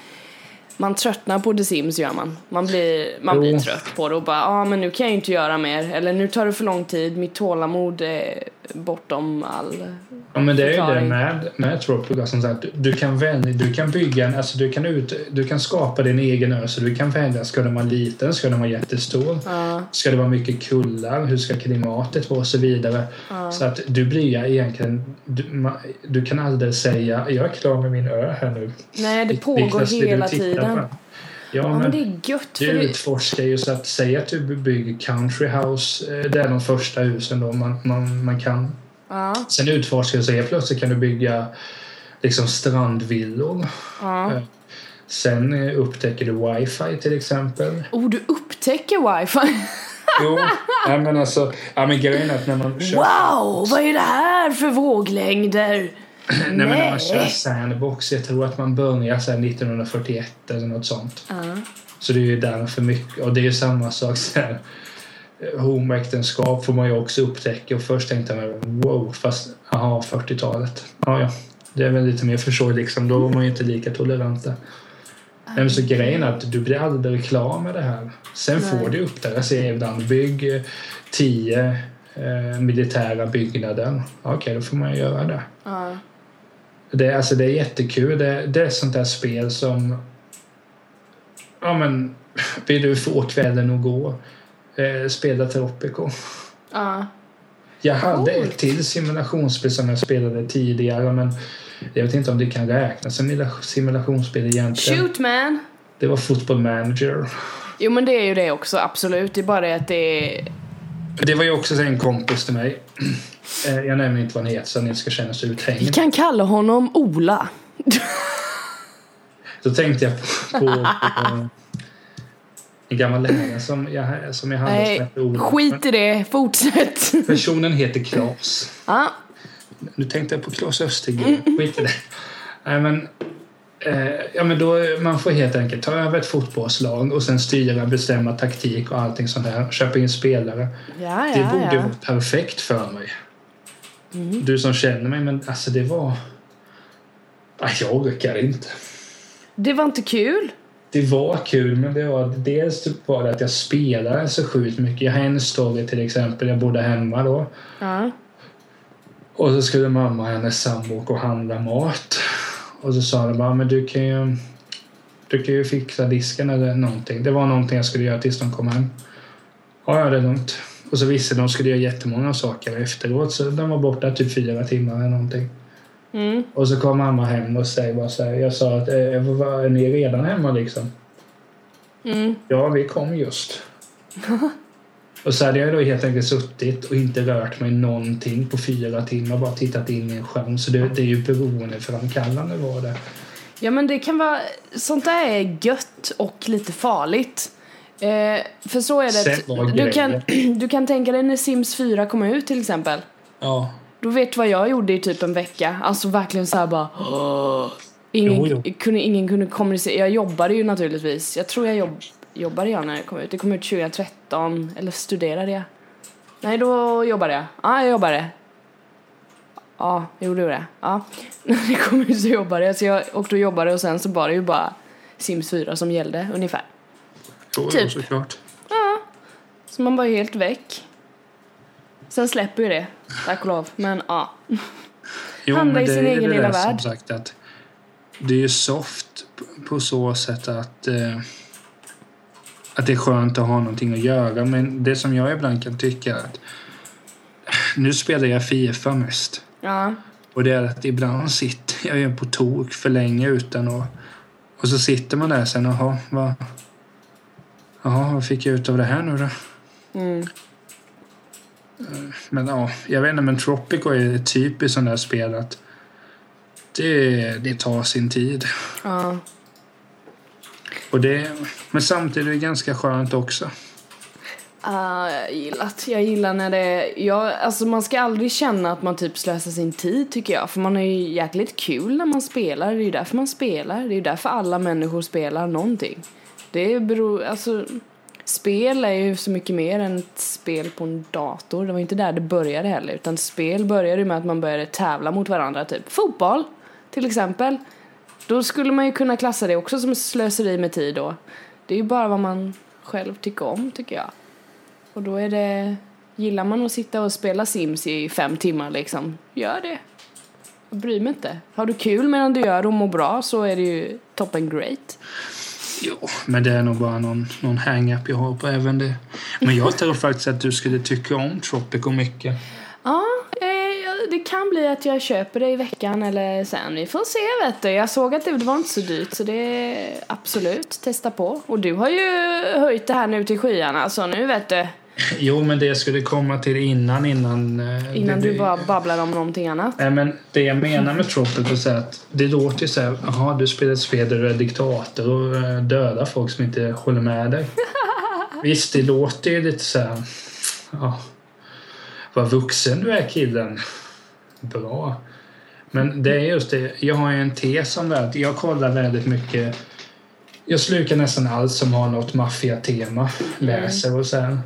man tröttnar på The Sims gör man. Man blir, man Jo. blir trött på det och bara, ja ah, men nu kan jag ju inte göra mer. Eller nu tar det för lång tid, mitt tålamod är bortom all Ja, men det är ju det med, med Tropica som sagt. Du, kan välja, du kan bygga en, alltså du kan, ut, du kan skapa din egen ö så du kan välja, ska den vara liten, ska den vara jättestor? Ja, Ska det vara mycket kullar? Hur ska klimatet vara? Och så vidare. ja. Så att du blir egentligen... Du, du kan aldrig säga jag är klar med min ö här nu. Nej, det pågår hela tiden. på? Ja, men men det är gött du utforskar ju så att säga att du bygger country house. eh, Det är de första husen då man, man, man kan Ja, Sen utforskar så helt plötsligt kan du bygga liksom strandvillor. ja. Eh, Sen eh, upptäcker du wifi till exempel. Oh, du upptäcker wifi. Jo, men alltså, ja, men grejen är att när man kör, Wow, vad är det här för våglängder? Nej, men när man nej. kör sandbox, jag tror att man börjar här 1941 eller något sånt. Ja. Så det är ju där för mycket. Och det är ju samma sak här. Homoäktenskap får man ju också upptäcka och först tänkte jag wow, fast aha, 40-talet. Ja, ja. Det är väl lite mer förståeligt liksom. Då var man ju inte lika toleranta. Nej, men så grejen är att du blir aldrig klar med det här. Sen Nej. får du upp det. Jag säger ibland bygg eh, tio eh, militära byggnader. Okej, då får man göra det. Ja. Det, är- alltså, det är jättekul. Det, det är sånt där spel som... Ja, men vill du få kvällen att gå? Eh, spela Tropico. Ja. Jag hade Coolt. ett till simulationsspel som jag spelade tidigare men jag vet inte om det kan räknas som simula- simulationsspel egentligen. Shoot man! Det var Football Manager. Jo men det är ju det också, absolut. Det är bara det att det är... Det var ju också en kompis till mig. Eh, Jag nämner inte vad han heter så ni ska känna sig Vi uthängd. kan kalla honom Ola. Då tänkte jag på, på, på en gammal lärare som jag, som jag hade som Nej, Ola. skit i det. Fortsätt. Personen heter Klas. Ja, Nu tänkte jag på Klas Östergren. Skit i det. Nej, men, ja, men då, man får helt enkelt ta över ett fotbollslag och sen styra, bestämma taktik och allting sånt där. Köpa in spelare. ja, Det ja. borde ja. vara perfekt för mig. Du som känner mig, men alltså det var... Jag orkar inte. Det var inte kul. Det var kul, men det var dels var det att jag spelade så sjukt mycket. Jag har en story till exempel, jag bodde hemma då. Ja. Och så skulle mamma och hennes sambo åka och handla mat. Och så sa de bara, men du kan ju, du kan ju fixa disken eller någonting. Det var någonting jag skulle göra tills de kom hem. Ja, ja, det är lugnt. Och så visste de skulle göra jättemånga saker efteråt så de var borta typ fyra timmar eller någonting. Mm. Och så kom mamma hem och säger bara så här, jag sa att eh, vad- är ni redan hemma liksom? Mm. Ja, vi kom just. och så hade jag då helt enkelt suttit och inte rört mig någonting på fyra timmar, bara tittat in i en skärm. Så det, det är ju beroendeframkallande var det. Ja men det kan vara, sånt där är gött och lite farligt. Eh, för så är det du kan, du kan tänka dig när Sims 4 kom ut till exempel. Ja. Då vet du vad jag gjorde i typ en vecka. Alltså verkligen så bara Ingen, Jo, Kunde, ingen kunde kommunicera. Jag jobbade ju naturligtvis. Jag tror jag jobb, jobbade jag när det kom ut. Det kom ut 2013. Eller studerade jag? Nej, då jobbade jag. Ja, jag jobbade. Ja, jo det gjorde jag. Ja. När det kom ut så jobbade jag. Så jag åkte och jobbade och sen så var det ju bara Sims 4 som gällde ungefär. Jo, Typ. såklart. Så man var helt väck. Sen släpper ju det, tack och lov. Men ja. Jo, Handla i det sin egen det lilla där värld. Som sagt att det är ju soft på så sätt att eh, att det är skönt att ha någonting att göra. Men det som jag ibland kan tycka är att nu spelar jag Fifa mest. Ja. Och det är att ibland sitter jag ju på tok för länge utan att... Och så sitter man där sen, jaha, vad... Jaha, vad fick jag ut av det här nu då? Mm. Men ja, jag vet inte, men Tropico är ett typiskt sånt där spel att det, det tar sin tid. Ja. Och det, men samtidigt är det ganska skönt också. Uh, jag gillar Jag gillar när det jag, alltså man ska aldrig känna att man typ slösar sin tid tycker jag. För man har ju jäkligt kul när man spelar. Det är ju därför man spelar. Det är ju därför alla människor spelar någonting. Det beror, alltså spel är ju så mycket mer än ett spel på en dator. Det var inte där det började heller. Utan spel började ju med att man började tävla mot varandra. Typ fotboll till exempel. Då skulle man ju kunna klassa det också som slöseri med tid då. Det är ju bara vad man själv tycker om tycker jag. Och då är det, gillar man att sitta och spela Sims i fem timmar liksom, gör det. Jag bryr mig inte. Har du kul medan du gör och mår bra så är det ju toppen great. Jo, men det är nog bara någon, någon hang-up jag har på även det. Men jag tror faktiskt att du skulle tycka om Tropico mycket. Ja, det kan bli att jag köper det i veckan eller sen. Vi får se vet du. Jag såg att det var inte så dyrt så det är absolut testa på. Och du har ju höjt det här nu till skyarna så nu vet du. Jo, men det jag skulle komma till innan, innan... eh, Innan det, du bara babblar om någonting annat. Nej, men det jag menar med Tropical är att det låter ju så här, jaha, du spelar ett spel där du är diktator och eh, dödar folk som inte håller med dig. Visst, det låter ju lite så här, ja, vad vuxen du är killen. Bra. Men det är just det, jag har en tes om det jag kollar väldigt mycket jag slukar nästan allt som har något maffiatema, läser och sen.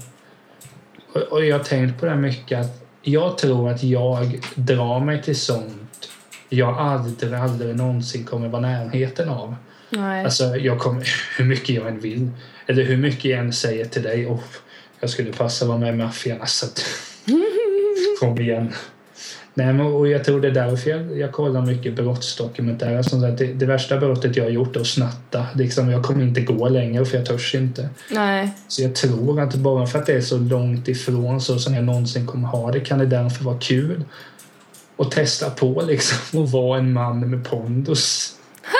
Och, och jag har tänkt på det mycket att jag tror att jag drar mig till sånt jag aldrig, aldrig någonsin kommer vara närheten av. Nej. Alltså, jag kommer, hur mycket jag än vill, eller hur mycket jag än säger till dig, oh, jag skulle passa vara med i maffian, alltså. Kom igen. Nej, men, och jag tror det är därför jag, jag kollar mycket brottsdokumentärer. Där. Det, det värsta brottet jag har gjort är att snatta. Liksom, jag kommer inte gå längre för jag törs inte. Nej. Så jag tror att bara för att det är så långt ifrån så som jag någonsin kommer ha det kan det därför vara kul att testa på liksom och vara en man med pondus.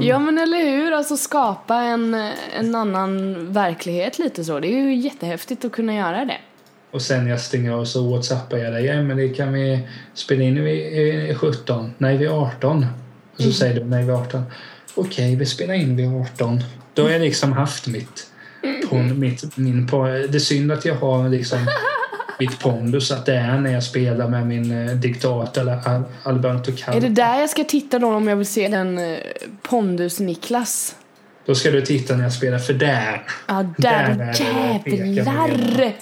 Ja men eller hur, alltså skapa en, en annan verklighet lite så. Det är ju jättehäftigt att kunna göra det. Och sen jag stänger av så whatsappar jag dig. Ja, men det kan vi spela in vid eh, 17? Nej, vid 18. Och så säger du nej, vid 18. Okej, vi spelar in vid 18. Då har jag liksom haft mitt. På mitt min, på, det är synd att jag har liksom mitt pondus att det är när jag spelar med min eh, diktator eller Al- Alberto Är Calvo. det där jag ska titta då om jag vill se den eh, Pondus-Niklas? Då ska du titta när jag spelar för där. Ja, Där där är jävlar!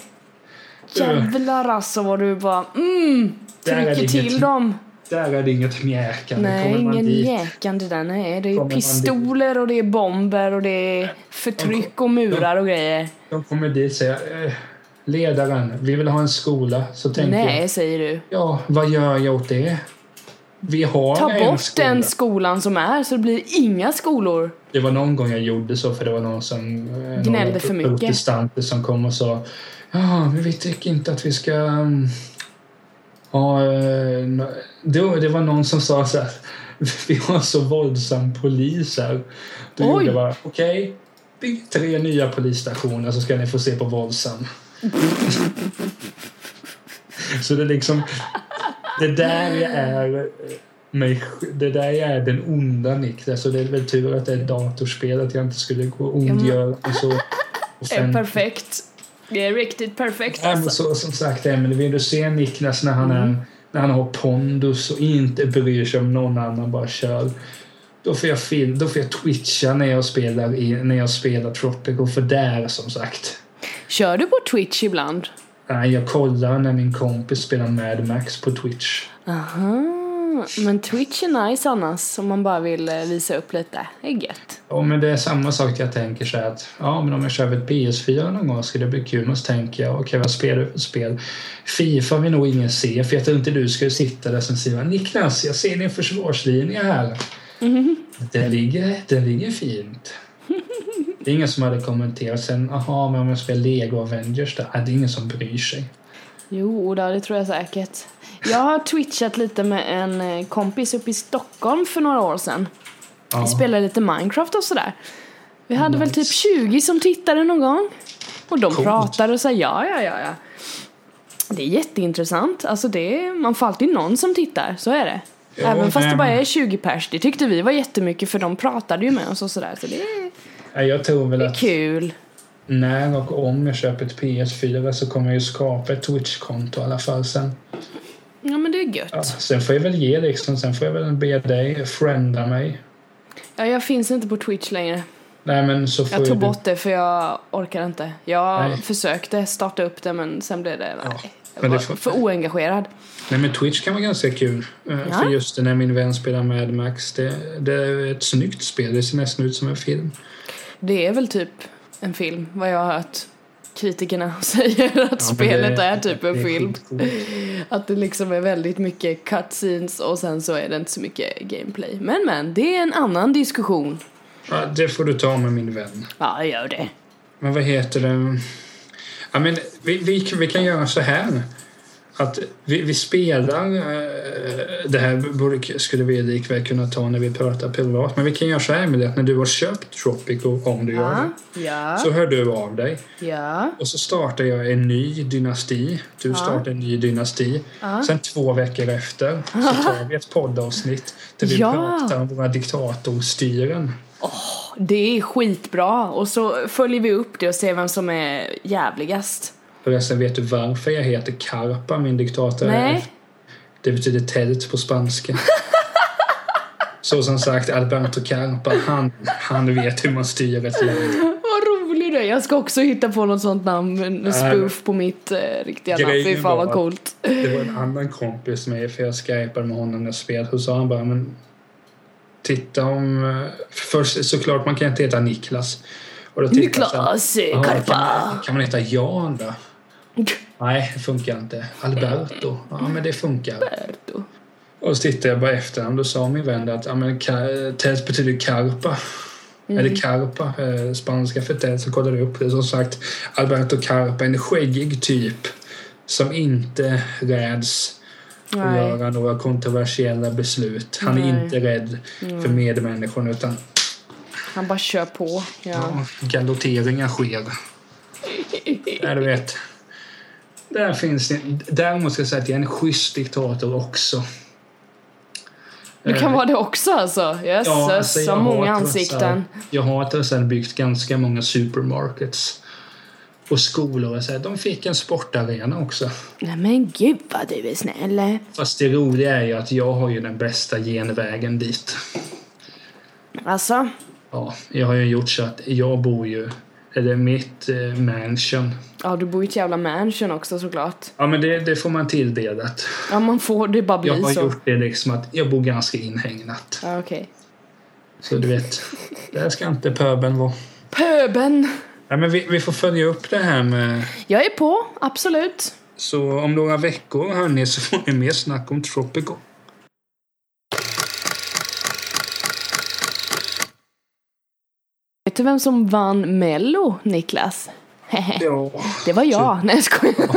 Jävlar alltså vad du bara mm, trycker till inget- dem. Där är det inget mjäkande. Nej, ingen dit jäkande där. Nej, det är Kommer pistoler och det är bomber och det är förtryck och murar och grejer. De kommer dit och säger eh, ledaren, vi vill ha en skola. Så tänker jag, Nej, säger du. ja, vad gör jag åt det? Vi har Ta en bort skola. den skolan som är så det blir inga skolor. Det var någon gång jag gjorde så för det var någon som eh, Gnällde några för mycket. protestanter som kom och sa ja, men vi tycker inte att vi ska mm, ha... eh, det, var någon som sa så här vi har så våldsam polis här. Då Oj. gjorde jag bara okej, bygg tre nya polisstationer så ska ni få se på våldsam. så det är liksom det där jag är eh, mig, det där jag är den onda Niklas och det är väl tur att det är datorspel att jag inte skulle gå och ondgöra mig så Det är perfekt. Det är riktigt perfekt alltså. så, som sagt, Emelie, vill du se Niklas när han, är, när han har pondus och inte bryr sig om någon annan, bara kör. Då får jag, film, då får jag twitcha när jag spelar, i, när jag spelar Tropical, för där som sagt. Kör du på Twitch ibland? Nej, jag kollar när min kompis spelar Mad Max på Twitch. Aha. Men Twitch är nice annars om man bara vill eh, visa upp lite. Det är gött. Ja, men det är samma sak jag tänker så att ja, men om jag kör ett PS4 någon gång skulle det bli kul. Men så tänker jag, okej vad spelar du för spel? Fifa vill nog ingen se, för jag tror inte du skulle sitta där som säger Niklas, jag ser din försvarslinje här. Den, ligger, den ligger fint. Det är ingen som hade kommenterat sen, aha, men om jag spelar Lego Avengers där, det är ingen som bryr sig. Jo, det tror jag säkert. Jag har twitchat lite med en eh, kompis uppe i Stockholm för några år sedan. Ja. Vi spelade lite Minecraft och sådär. Vi hade väl typ 20 som tittade någon gång. Och de Coolt. pratade och sa ja, ja, ja, ja. Det är jätteintressant. Alltså det är, man får alltid någon som tittar, så är det. Ja, Även fast det nej, bara men- är 20 pers. Det tyckte vi var jättemycket för de pratade ju med oss och sådär. Så det är, Ja, Jag tror väl det är att kul. när och om jag köper ett PS4 så kommer jag ju skapa ett Twitch-konto i alla fall sen. Ja men det är gött. Ja, sen får jag väl ge liksom, sen får jag väl be dig frienda mig. Ja, jag finns inte på Twitch längre. Nej men så får Jag tog du... bort det för jag orkar inte. Jag Nej. försökte starta upp det men sen blev det, nej. Jag var får- för oengagerad. Nej men Twitch kan vara ganska kul. Eh, Ja. För just det, när min vän spelar Mad Max, det, det är ett snyggt spel. Det ser nästan ut som en film. Det är väl typ en film, vad jag har hört kritikerna säger att Ja, spelet det- är typ en film. Att det liksom är väldigt mycket cutscenes och sen så är det inte så mycket gameplay. Men men, det är en annan diskussion. Ja, det får du ta med min vän. Ja, gör det. Men vad heter det? Ja, men vi, vi, vi kan göra så här. Att vi, vi spelar, eh, det här borde, skulle vi likväl kunna ta när vi pratar privat, men vi kan göra så här med det att när du har köpt Tropico, om du gör Ja. det, Ja. så hör du av dig. Ja. Och så startar jag en ny dynasti. Du startar en ny dynasti. Sen två veckor efter så tar vi ett poddavsnitt där vi pratar om våra diktatorstyren. Det är skitbra. Och så följer vi upp det och ser vem som är jävligast. Förresten, vet du varför jag heter Carpa, min diktator? Nej. Det betyder tält på spanska. Så som sagt, Alberto Carpa, han, han vet hur man styr ett land. Vad rolig du är. Jag ska också hitta på något sånt namn. En spoof på mitt eh, riktiga namn. Fy fan vad coolt. Det var en annan kompis med för jag skypade med honom när jag spelade. Så sa han bara, men titta om... eh, Först såklart, man kan inte heta Niklas. Och då Niklas eh, "Ja, kan, kan man heta Jan då? Nej, det funkar inte. Alberto? Ja, men det funkar. Alberto. Och så tittade jag bara efter honom. Då sa min vän att ja, men, tält betyder karpa. Eller karpa, eh, spanska för tält. Så kollade jag upp det. Som sagt, Alberto Carpa, en skäggig typ som inte räds att Nej. göra några kontroversiella beslut. Han är Nej. inte rädd för medmänniskorna utan Han bara kör på. Ja. ja, galotteringar sker. Ja, du vet. Där finns det, där måste jag säga att jag är en schysst diktator också. Du kan vara det också alltså. Jösses, alltså, så jag många ansikten. Jag har trots allt byggt ganska många supermarkets och skolor. och Så här, de fick en sportarena också. Nej men gud vad du är snäll. Fast det roliga är ju att jag har ju den bästa genvägen dit. Alltså, Ja, jag har ju gjort så att jag bor ju, eller mitt eh, mansion. ja du bor i ett jävla mansion också såklart. Ja men det, det får man tilldelat. Ja man får, det bara Jag blir har så. gjort det liksom att jag bor ganska inhägnat. Ja okej. Så du vet, där ska inte pöbeln vara. Pöben. Ja, men vi, vi får följa upp det här med Jag är på, absolut. Så om några veckor hörni så får ni mer snack om Tropico. Vet du vem som vann Mello, Niklas? Ja. Det var jag. Nej jag skojar.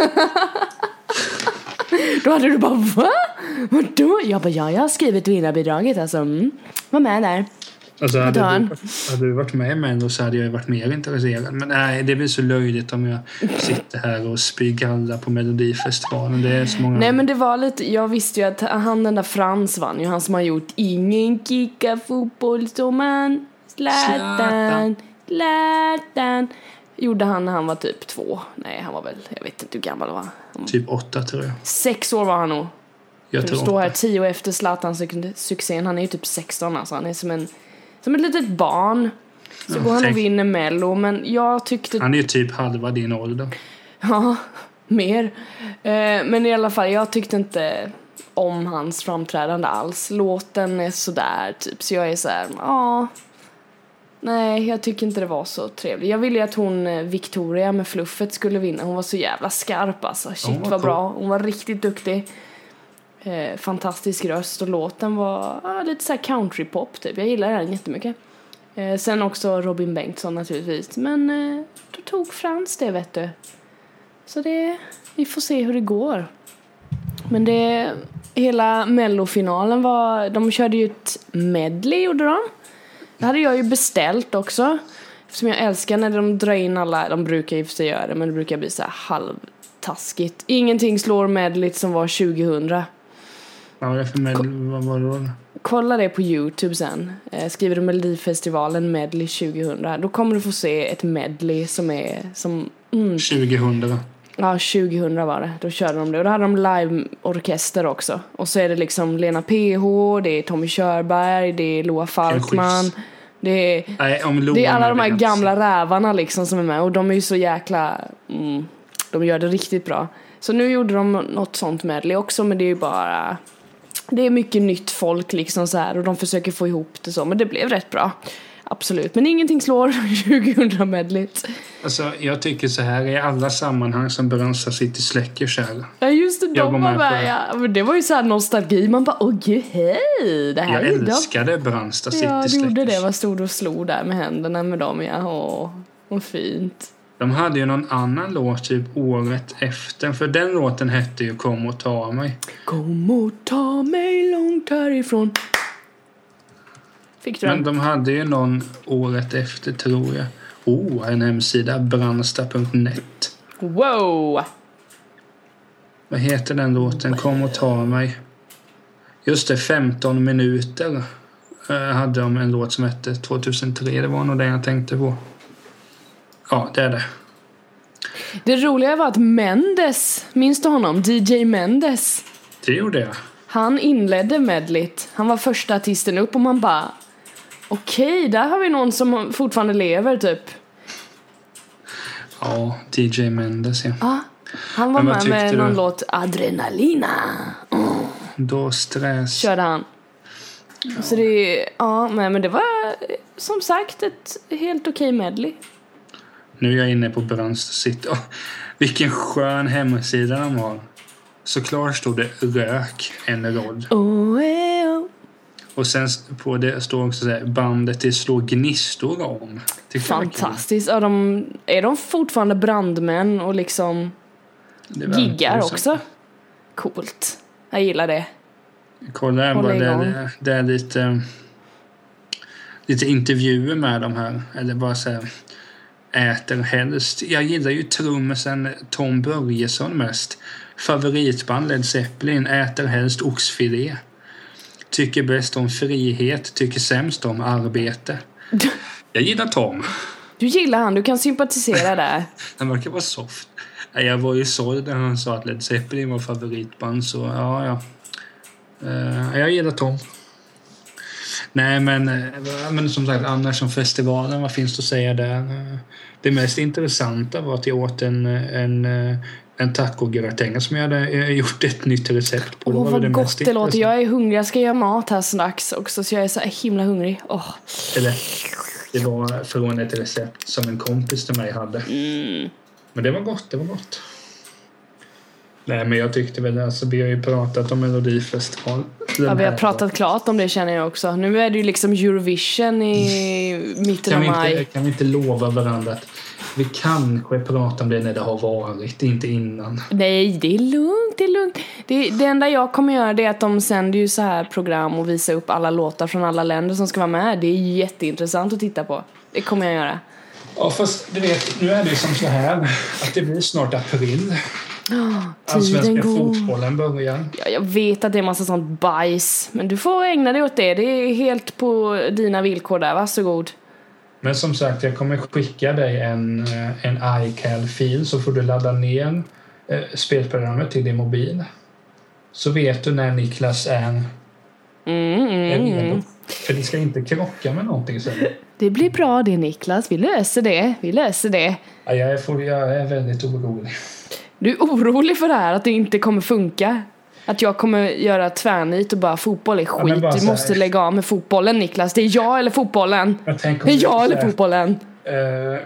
Då hade du bara va? Vadå? Jag bara ja, jag har skrivit vinnarbidraget alltså. Mm. Var med där. Alltså hade du, hade du varit med i Mello så hade jag varit mer intresserad. Men nej, det blir så löjligt om jag sitter här och spyr galla på Melodifestivalen. Det är så många... Nej men det var lite, jag visste ju att han den där Frans vann ju, han som har gjort Ingen kickar fotboll som Zlatan, Zlatan Gjorde han när han var typ två, nej han var väl, jag vet inte hur gammal var Han var- Typ åtta tror jag. Sex år var han nog Jag tror står här tio år efter Zlatan-succén, han är ju typ 16 alltså, han är som en som ett litet barn. Så går han och vinner mello, men jag tyckte Han är ju typ halva din ålder. Ja, mer. Eh, men i alla fall, jag tyckte inte om hans framträdande alls. Låten är sådär, typ. Så jag är såhär, ja. Nej, jag tycker inte det var så trevligt. Jag ville att hon, eh, Victoria med fluffet, skulle vinna. Hon var så jävla skarp alltså. Shit var vad cool. bra. Hon var riktigt duktig. Eh, fantastisk röst och låten var ja, lite såhär countrypop typ. Jag gillar den jättemycket. Eh, sen också Robin Bengtsson naturligtvis. Men eh, då tog Frans det vet du. Så det, vi får se hur det går. Men det, hela mellofinalen var, de körde ju ett medley gjorde de. Det hade jag ju beställt också. Eftersom jag älskar när de drar in alla, de brukar ju för sig göra det men det brukar bli så här halvtaskigt. Ingenting slår medleyt som var 2000. Vad var det för Mel... Vad var det då? Kolla det på youtube sen. Eh, skriver du Melodifestivalen medley 2000. Då kommer du få se ett medley som är som, mm, 2000. Ja, 2000 var det. Då körde de det. Och då hade de liveorkester också. Och så är det liksom Lena PH, det är Tommy Körberg, det är Loa Falkman. Det är, Nej, det är alla de här gamla rävarna liksom som är med. Och de är ju så jäkla... Mm, de gör det riktigt bra. Så nu gjorde de något sånt medley också, men det är ju bara... Det är mycket nytt folk liksom så här och de försöker få ihop det så, men det blev rätt bra. Absolut, men ingenting slår 2000 medleyt. Alltså, jag tycker så här i alla sammanhang som Brunsta City släcker kärl. Ja just det, Jag de var med ja. Men det var ju såhär nostalgi, man bara åh gud hej! Det här Jag de. älskade Brunsta City Ja, du gjorde det, Släckers. var stod och slog där med händerna med dem ja, åh, vad fint. De hade ju någon annan låt typ året efter. För den låten hette ju Kom och ta mig. Kom och ta mig långt härifrån. Fick du Men den? de hade ju någon året efter tror jag. Oh, en hemsida. Brandsta.net. Wow! Vad heter den låten? Kom och ta mig. Just det, 15 minuter eh, hade de en låt som hette 2003. Det var nog den jag tänkte på. Ja, det är det. Det roliga var att Mendes, minns du honom? DJ Mendes. Det gjorde jag. Han inledde medlet. Han var första artisten upp och man bara Okej, där har vi någon som fortfarande lever typ. Ja, DJ Mendes ja. Ja, han var med med någon du? låt Adrenalina. Då stress. Körde han. Så det, ja, men det var som sagt ett helt okej medley. Nu är jag inne på Brandsta City. Åh, vilken skön hemsida de har. Såklart stod det rök en rad. Oh, eh, oh. Och sen på det står också så här, bandet det slår gnistor om. Tyckte. Fantastiskt. Ja, de, är de fortfarande brandmän och liksom giggar också? Coolt. Jag gillar det. Kolla här bara, det, är- det är lite, lite intervjuer med dem här. Eller bara så här, äter helst. Jag gillar ju trummisen Tom Börjesson mest. Favoritband Led Zeppelin, äter helst oxfilé. Tycker bäst om frihet, tycker sämst om arbete. Jag gillar Tom. Du gillar han, du kan sympatisera där. Han verkar vara soft. Jag var ju såld när han sa att Led Zeppelin var favoritband, så ja, ja. Eh, jag gillar Tom. Nej, men, eh, men som sagt, annars om festivalen, vad finns det att säga där? Eh, Det mest intressanta var att jag åt en, en, en tacogratäng som jag hade eh, gjort ett nytt recept på. Åh väl vad det gott det låter. Jag är hungrig, jag ska göra mat här strax också så jag är så himla hungrig. Åh. Eller, det var från ett recept som en kompis till mig hade. Mm. Men det var gott, det var gott. Nej, men jag tyckte väl alltså, vi har ju pratat om Melodifestival. Ja, vi har pratat klart om det känner jag också. Nu är det ju liksom Eurovision i mitten kan av maj. inte, kan vi inte lova varandra att vi kanske pratar om det när det har varit, inte innan? Nej, det är lugnt, det är lugnt. Det, det enda jag kommer göra det är att de sänder ju så här program och visar upp alla låtar från alla länder som ska vara med. Det är jätteintressant att titta på. Det kommer jag göra. Ja, fast du vet, nu är det ju som så här att det blir snart april. Allsvenska Tiden går. fotbollen börjar. Ja, jag vet att det är massa sånt bajs, men du får ägna dig åt det. Det är helt på dina villkor där, varsågod. Men som sagt, jag kommer skicka dig en, eh, en iCal-fil så får du ladda ner eh, spelprogrammet till din mobil. Så vet du när Niklas är, Mm, är mm, mm. För det ska inte krocka med någonting sen. Det blir bra det Niklas, vi löser det, vi löser det. Ja, jag, är, jag är väldigt orolig. Du är orolig för det här, att det inte kommer funka? Att jag kommer göra tvärnit och bara fotboll är skit, bara du här- måste lägga av med fotbollen Niklas. Det är jag eller fotbollen. Jag Det är det jag eller fotbollen. eh,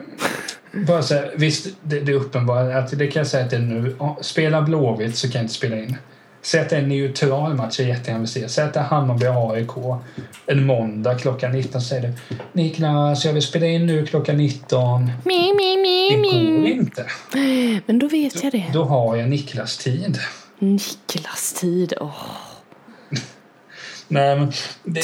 bara så här, visst, det, det är uppenbart att det kan jag säga till nu. Ja, Spela Blåvitt så kan jag inte spela in. Säg att det är en neutral match jag jättegärna vill se. Säg att det är Hammarby AIK en måndag klockan 19. Så säger du Niklas, jag vill spela in nu klockan 19. Mi, mi, mi, Det går inte. Men då vet jag det. Då har jag Niklas tid. Niklas tid, åh. Nej, men det.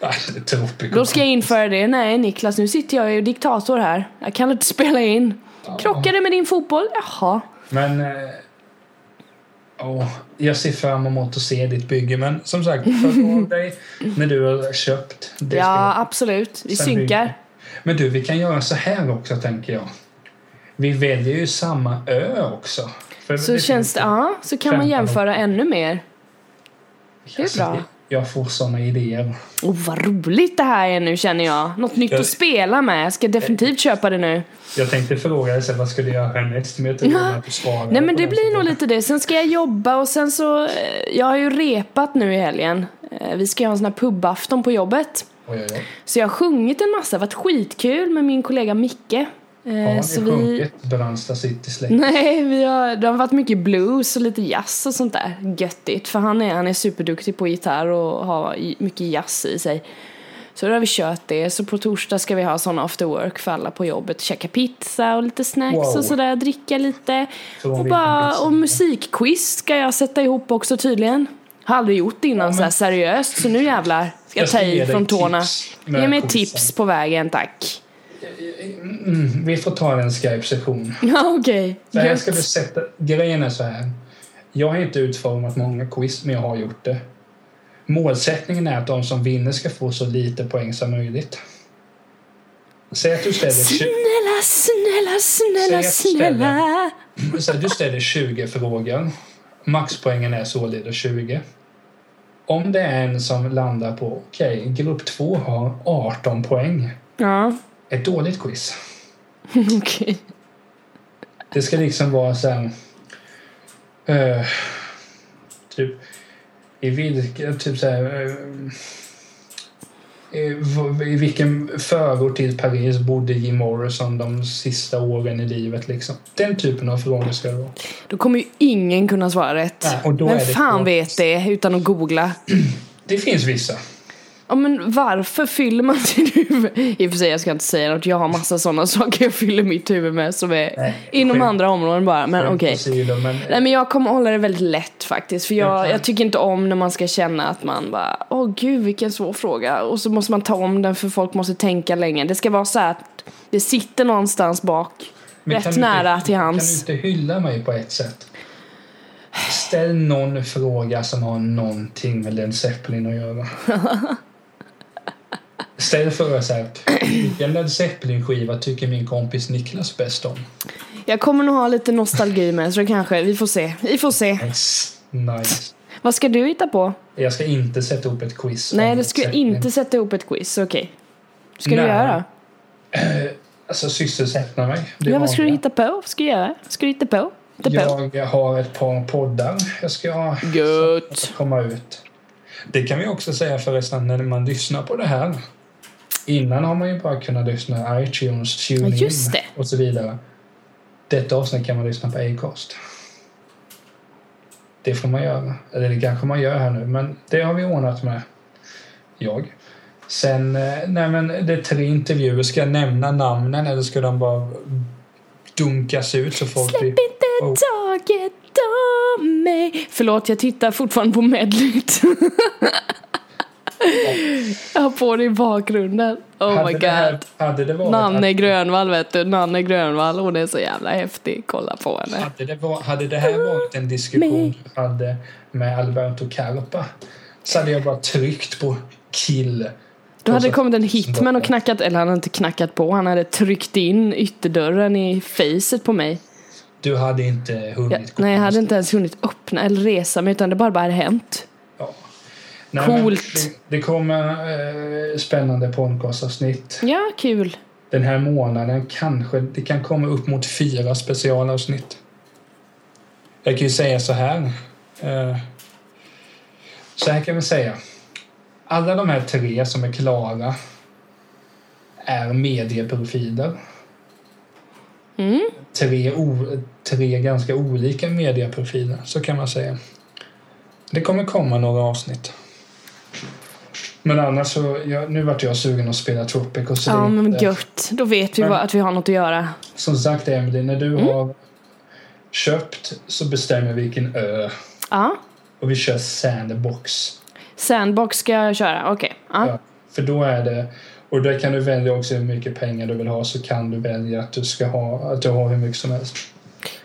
Ja, Tropico. Då ska jag införa det. Nej Niklas, nu sitter jag ju diktator här. Jag kan inte spela in. Krockade med din fotboll? Jaha. Men... Eh, åh, jag ser fram emot att se ditt bygge. Men som sagt, hör av dig när du har köpt det Ja, spelet. absolut. Vi Sen synkar. bygger- Men du, vi kan göra så här också, tänker jag. Vi väljer ju samma ö också. För Så det känns det, ja, så kan man jämföra ännu mer. det är Alltså, bra. Jag får såna idéer. Oh, vad roligt det här är nu känner jag. Något nytt Jag- att spela med. Jag ska definitivt köpa det nu. Jag tänkte fråga dig sen, vad ska du göra härnäst? Men jag tror att du svarar Nej men det blir nog lite det. Sen ska jag jobba och sen så... eh, Jag har ju repat nu i helgen. Eh, Vi ska göra en sån här pubafton på jobbet. Oj, oj, oj. Så jag har sjungit en massa, varit skitkul med min kollega Micke. Eh, Har ni så vi... sjunkit Brandsta City släkt? Nej, vi har, det har varit mycket blues och lite jazz och sånt där. Göttigt, för han är, han är superduktig på gitarr och har mycket jazz i sig. Så då har vi kört det. Så på torsdag ska vi ha sån after work för alla på jobbet. Käka pizza och lite snacks Wow. och sådär. Dricka lite. Så och, bara, och musikquiz ska jag sätta ihop också tydligen. Har aldrig gjort det innan Ja, men- så här seriöst. Så nu jävlar ska jag Jag ta i från tårna. Ge mig tips på vägen tack. Mm, vi får ta en Skype-session. Ja okej. Så här ska sätta... Grejen är så här. Jag har inte utformat många quiz, men jag har gjort det. Målsättningen är att de som vinner ska få så lite poäng som möjligt. Säg att du ställer, Snälla, snälla, snälla, snälla. säg att du ställer 20 frågor. Maxpoängen är således 20. Om det är en som landar på okej, grupp 2 har 18 poäng. Ja, Ett dåligt quiz. okej. Det ska liksom vara så här... eh, typ... I vilken... Typ så här... eh, i vilken förort till Paris bodde Jim Morrison de sista åren i livet? Liksom. Den typen av frågor ska det vara. Då kommer ju ingen kunna svara rätt. Nej, och då Vem fan vet det utan att googla? Det finns vissa. Ja men varför fyller man sitt huvud? I och för sig jag ska inte säga något, jag har massa sådana saker jag fyller mitt huvud med som är Nej, inom skämt- andra områden bara. Men okej. åsido, men, Nej men jag kommer hålla det väldigt lätt faktiskt. För Jag jag, kan- tycker inte om när man ska känna att man bara Åh gud vilken svår fråga. Och så måste man ta om den för folk måste tänka länge. Det ska vara så att det sitter någonstans bak. men rätt kan nära inte, till Kan hands. du inte hylla mig på ett sätt? Ställ någon fråga som har någonting med Led Zeppelin att göra. Ställ frågan så här. Vilken Led Zeppelin-skiva tycker min kompis Niklas bäst om? Jag kommer nog ha lite nostalgi med så det kanske, vi får se. Vi får se. Nice. nice. Vad ska du hitta på? Jag ska inte sätta upp ett quiz. Nej du ska inte sätta ihop ett quiz, okej. Ska du Nej. göra? Alltså sysselsätta mig. Det Ja vad ska du hitta på? Vad ska du göra? Vad ska du hitta på? Hitta på? Jag har ett par poddar jag ska Gött. komma ut. Det kan vi också säga förresten när man lyssnar på det här. Innan har man ju bara kunnat lyssna iTunes, Ja, TuneIn det. och så vidare. Detta avsnitt kan man lyssna på Acast. Det får man göra. Eller det kanske man gör här nu, men det har vi ordnat med. Jag. Sen, eh, nej men det är tre intervjuer. Ska jag nämna namnen eller ska de bara dunkas ut så folk Släpp blir... inte Oh. taget om mig. Förlåt, jag tittar fortfarande på medlet. jag har på det i bakgrunden. Oh Hade my det här- god. hade det varit Nanne att- Grönvall vet du, Nanne Grönvall, hon är så jävla häftig. Kolla på henne. Hade det, var, hade det här varit en diskussion du hade med Alberto Carpa så hade jag bara tryckt på kill. Då hade det så- kommit en hitman och knackat, eller han hade inte knackat på, han hade tryckt in ytterdörren i facet på mig. Du hade inte hunnit gå nej, jag hade inte ens hunnit öppna eller resa mig utan det bara bara hade hänt. Nej, Coolt. Det, kommer eh, spännande podcastavsnitt. Ja, kul. Den här månaden kanske det kan komma upp mot fyra specialavsnitt. Jag kan ju säga så här. Eh, så här kan vi säga. Alla de här tre som är klara är medieprofiler. Mm. Tre, o, tre ganska olika medieprofiler, så kan man säga. Det kommer komma några avsnitt. Men annars så, jag, nu vart jag sugen att spela Tropic och så Ja, men gött. Då vet vi Men- att vi har något att göra. Som sagt Emily, när du har köpt så bestämmer vi vilken ö Ja. och vi kör sandbox. Sandbox ska jag köra, okej. Ja. Ja, för då är det, och där kan du välja också hur mycket pengar du vill ha så kan du välja att du ska ha, att du har hur mycket som helst.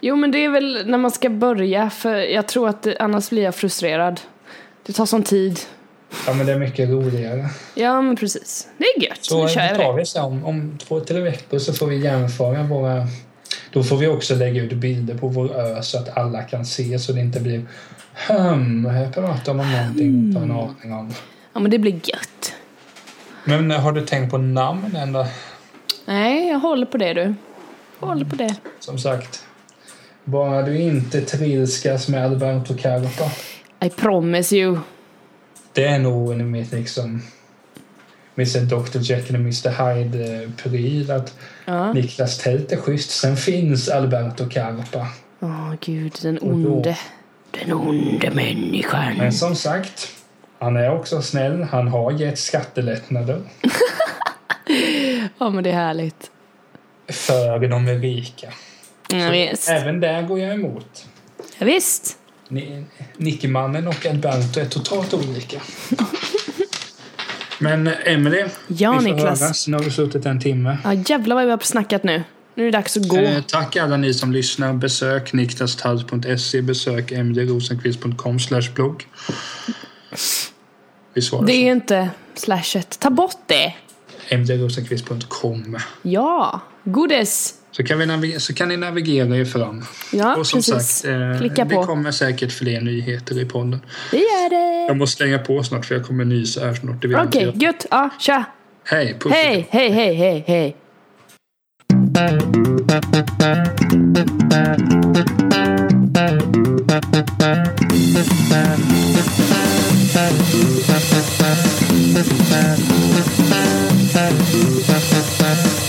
Jo, men det är väl när man ska börja, för jag tror att det, annars blir jag frustrerad. Det tar sån tid. Ja men det är mycket roligare. Ja, men precis. Det är gött. Så nu kör jag tar vi sen om, om två, tre veckor så får vi jämföra våra... Då får vi också lägga ut bilder på vår ö så att alla kan se så det inte blir hmm, här pratar om någonting och inte har en aning om. Ja, men det blir gött. Men har du tänkt på namn ändå? Nej, jag håller på det du. Jag håller på det. Som sagt, bara du inte trilskas med Alberto Carpa. I promise you. Det är nog mitt liksom Mr Dr Jekyll och Mr Hyde-pryl att Ja. Niklas Tält är schysst. Sen finns Alberto Carpa. Åh, gud, den onde. Den onde människan. Men som sagt, Han är också snäll. Han har gett skattelättnader Ja men det är härligt. för de är rika. Ja. Även där går jag emot. Ja, visst. Ni- Nickymannen och Alberto är totalt olika. Men Emily, Ja, vi får Niklas. höras. Nu har vi suttit en timme. Ja jävlar vad vi har snackat nu. Nu är det dags att gå. Eh, tack alla ni som lyssnar. Besök niklastarp.se, besök mdrosenqvist.com blogg. Vi svarar Det är inte slashet. Ta bort det. så. mdrosenqvist.com. Ja. Godis. Så kan, vi så kan ni navigera er fram. Ja, och som precis. sagt, eh, Klicka det på. kommer säkert fler nyheter i podden. Det gör det. Jag måste slänga på snart för jag kommer nysa här snart. Okej, okay, gött. Ja, tja. Hej. Hej, hej, hej, hej, hej. Thank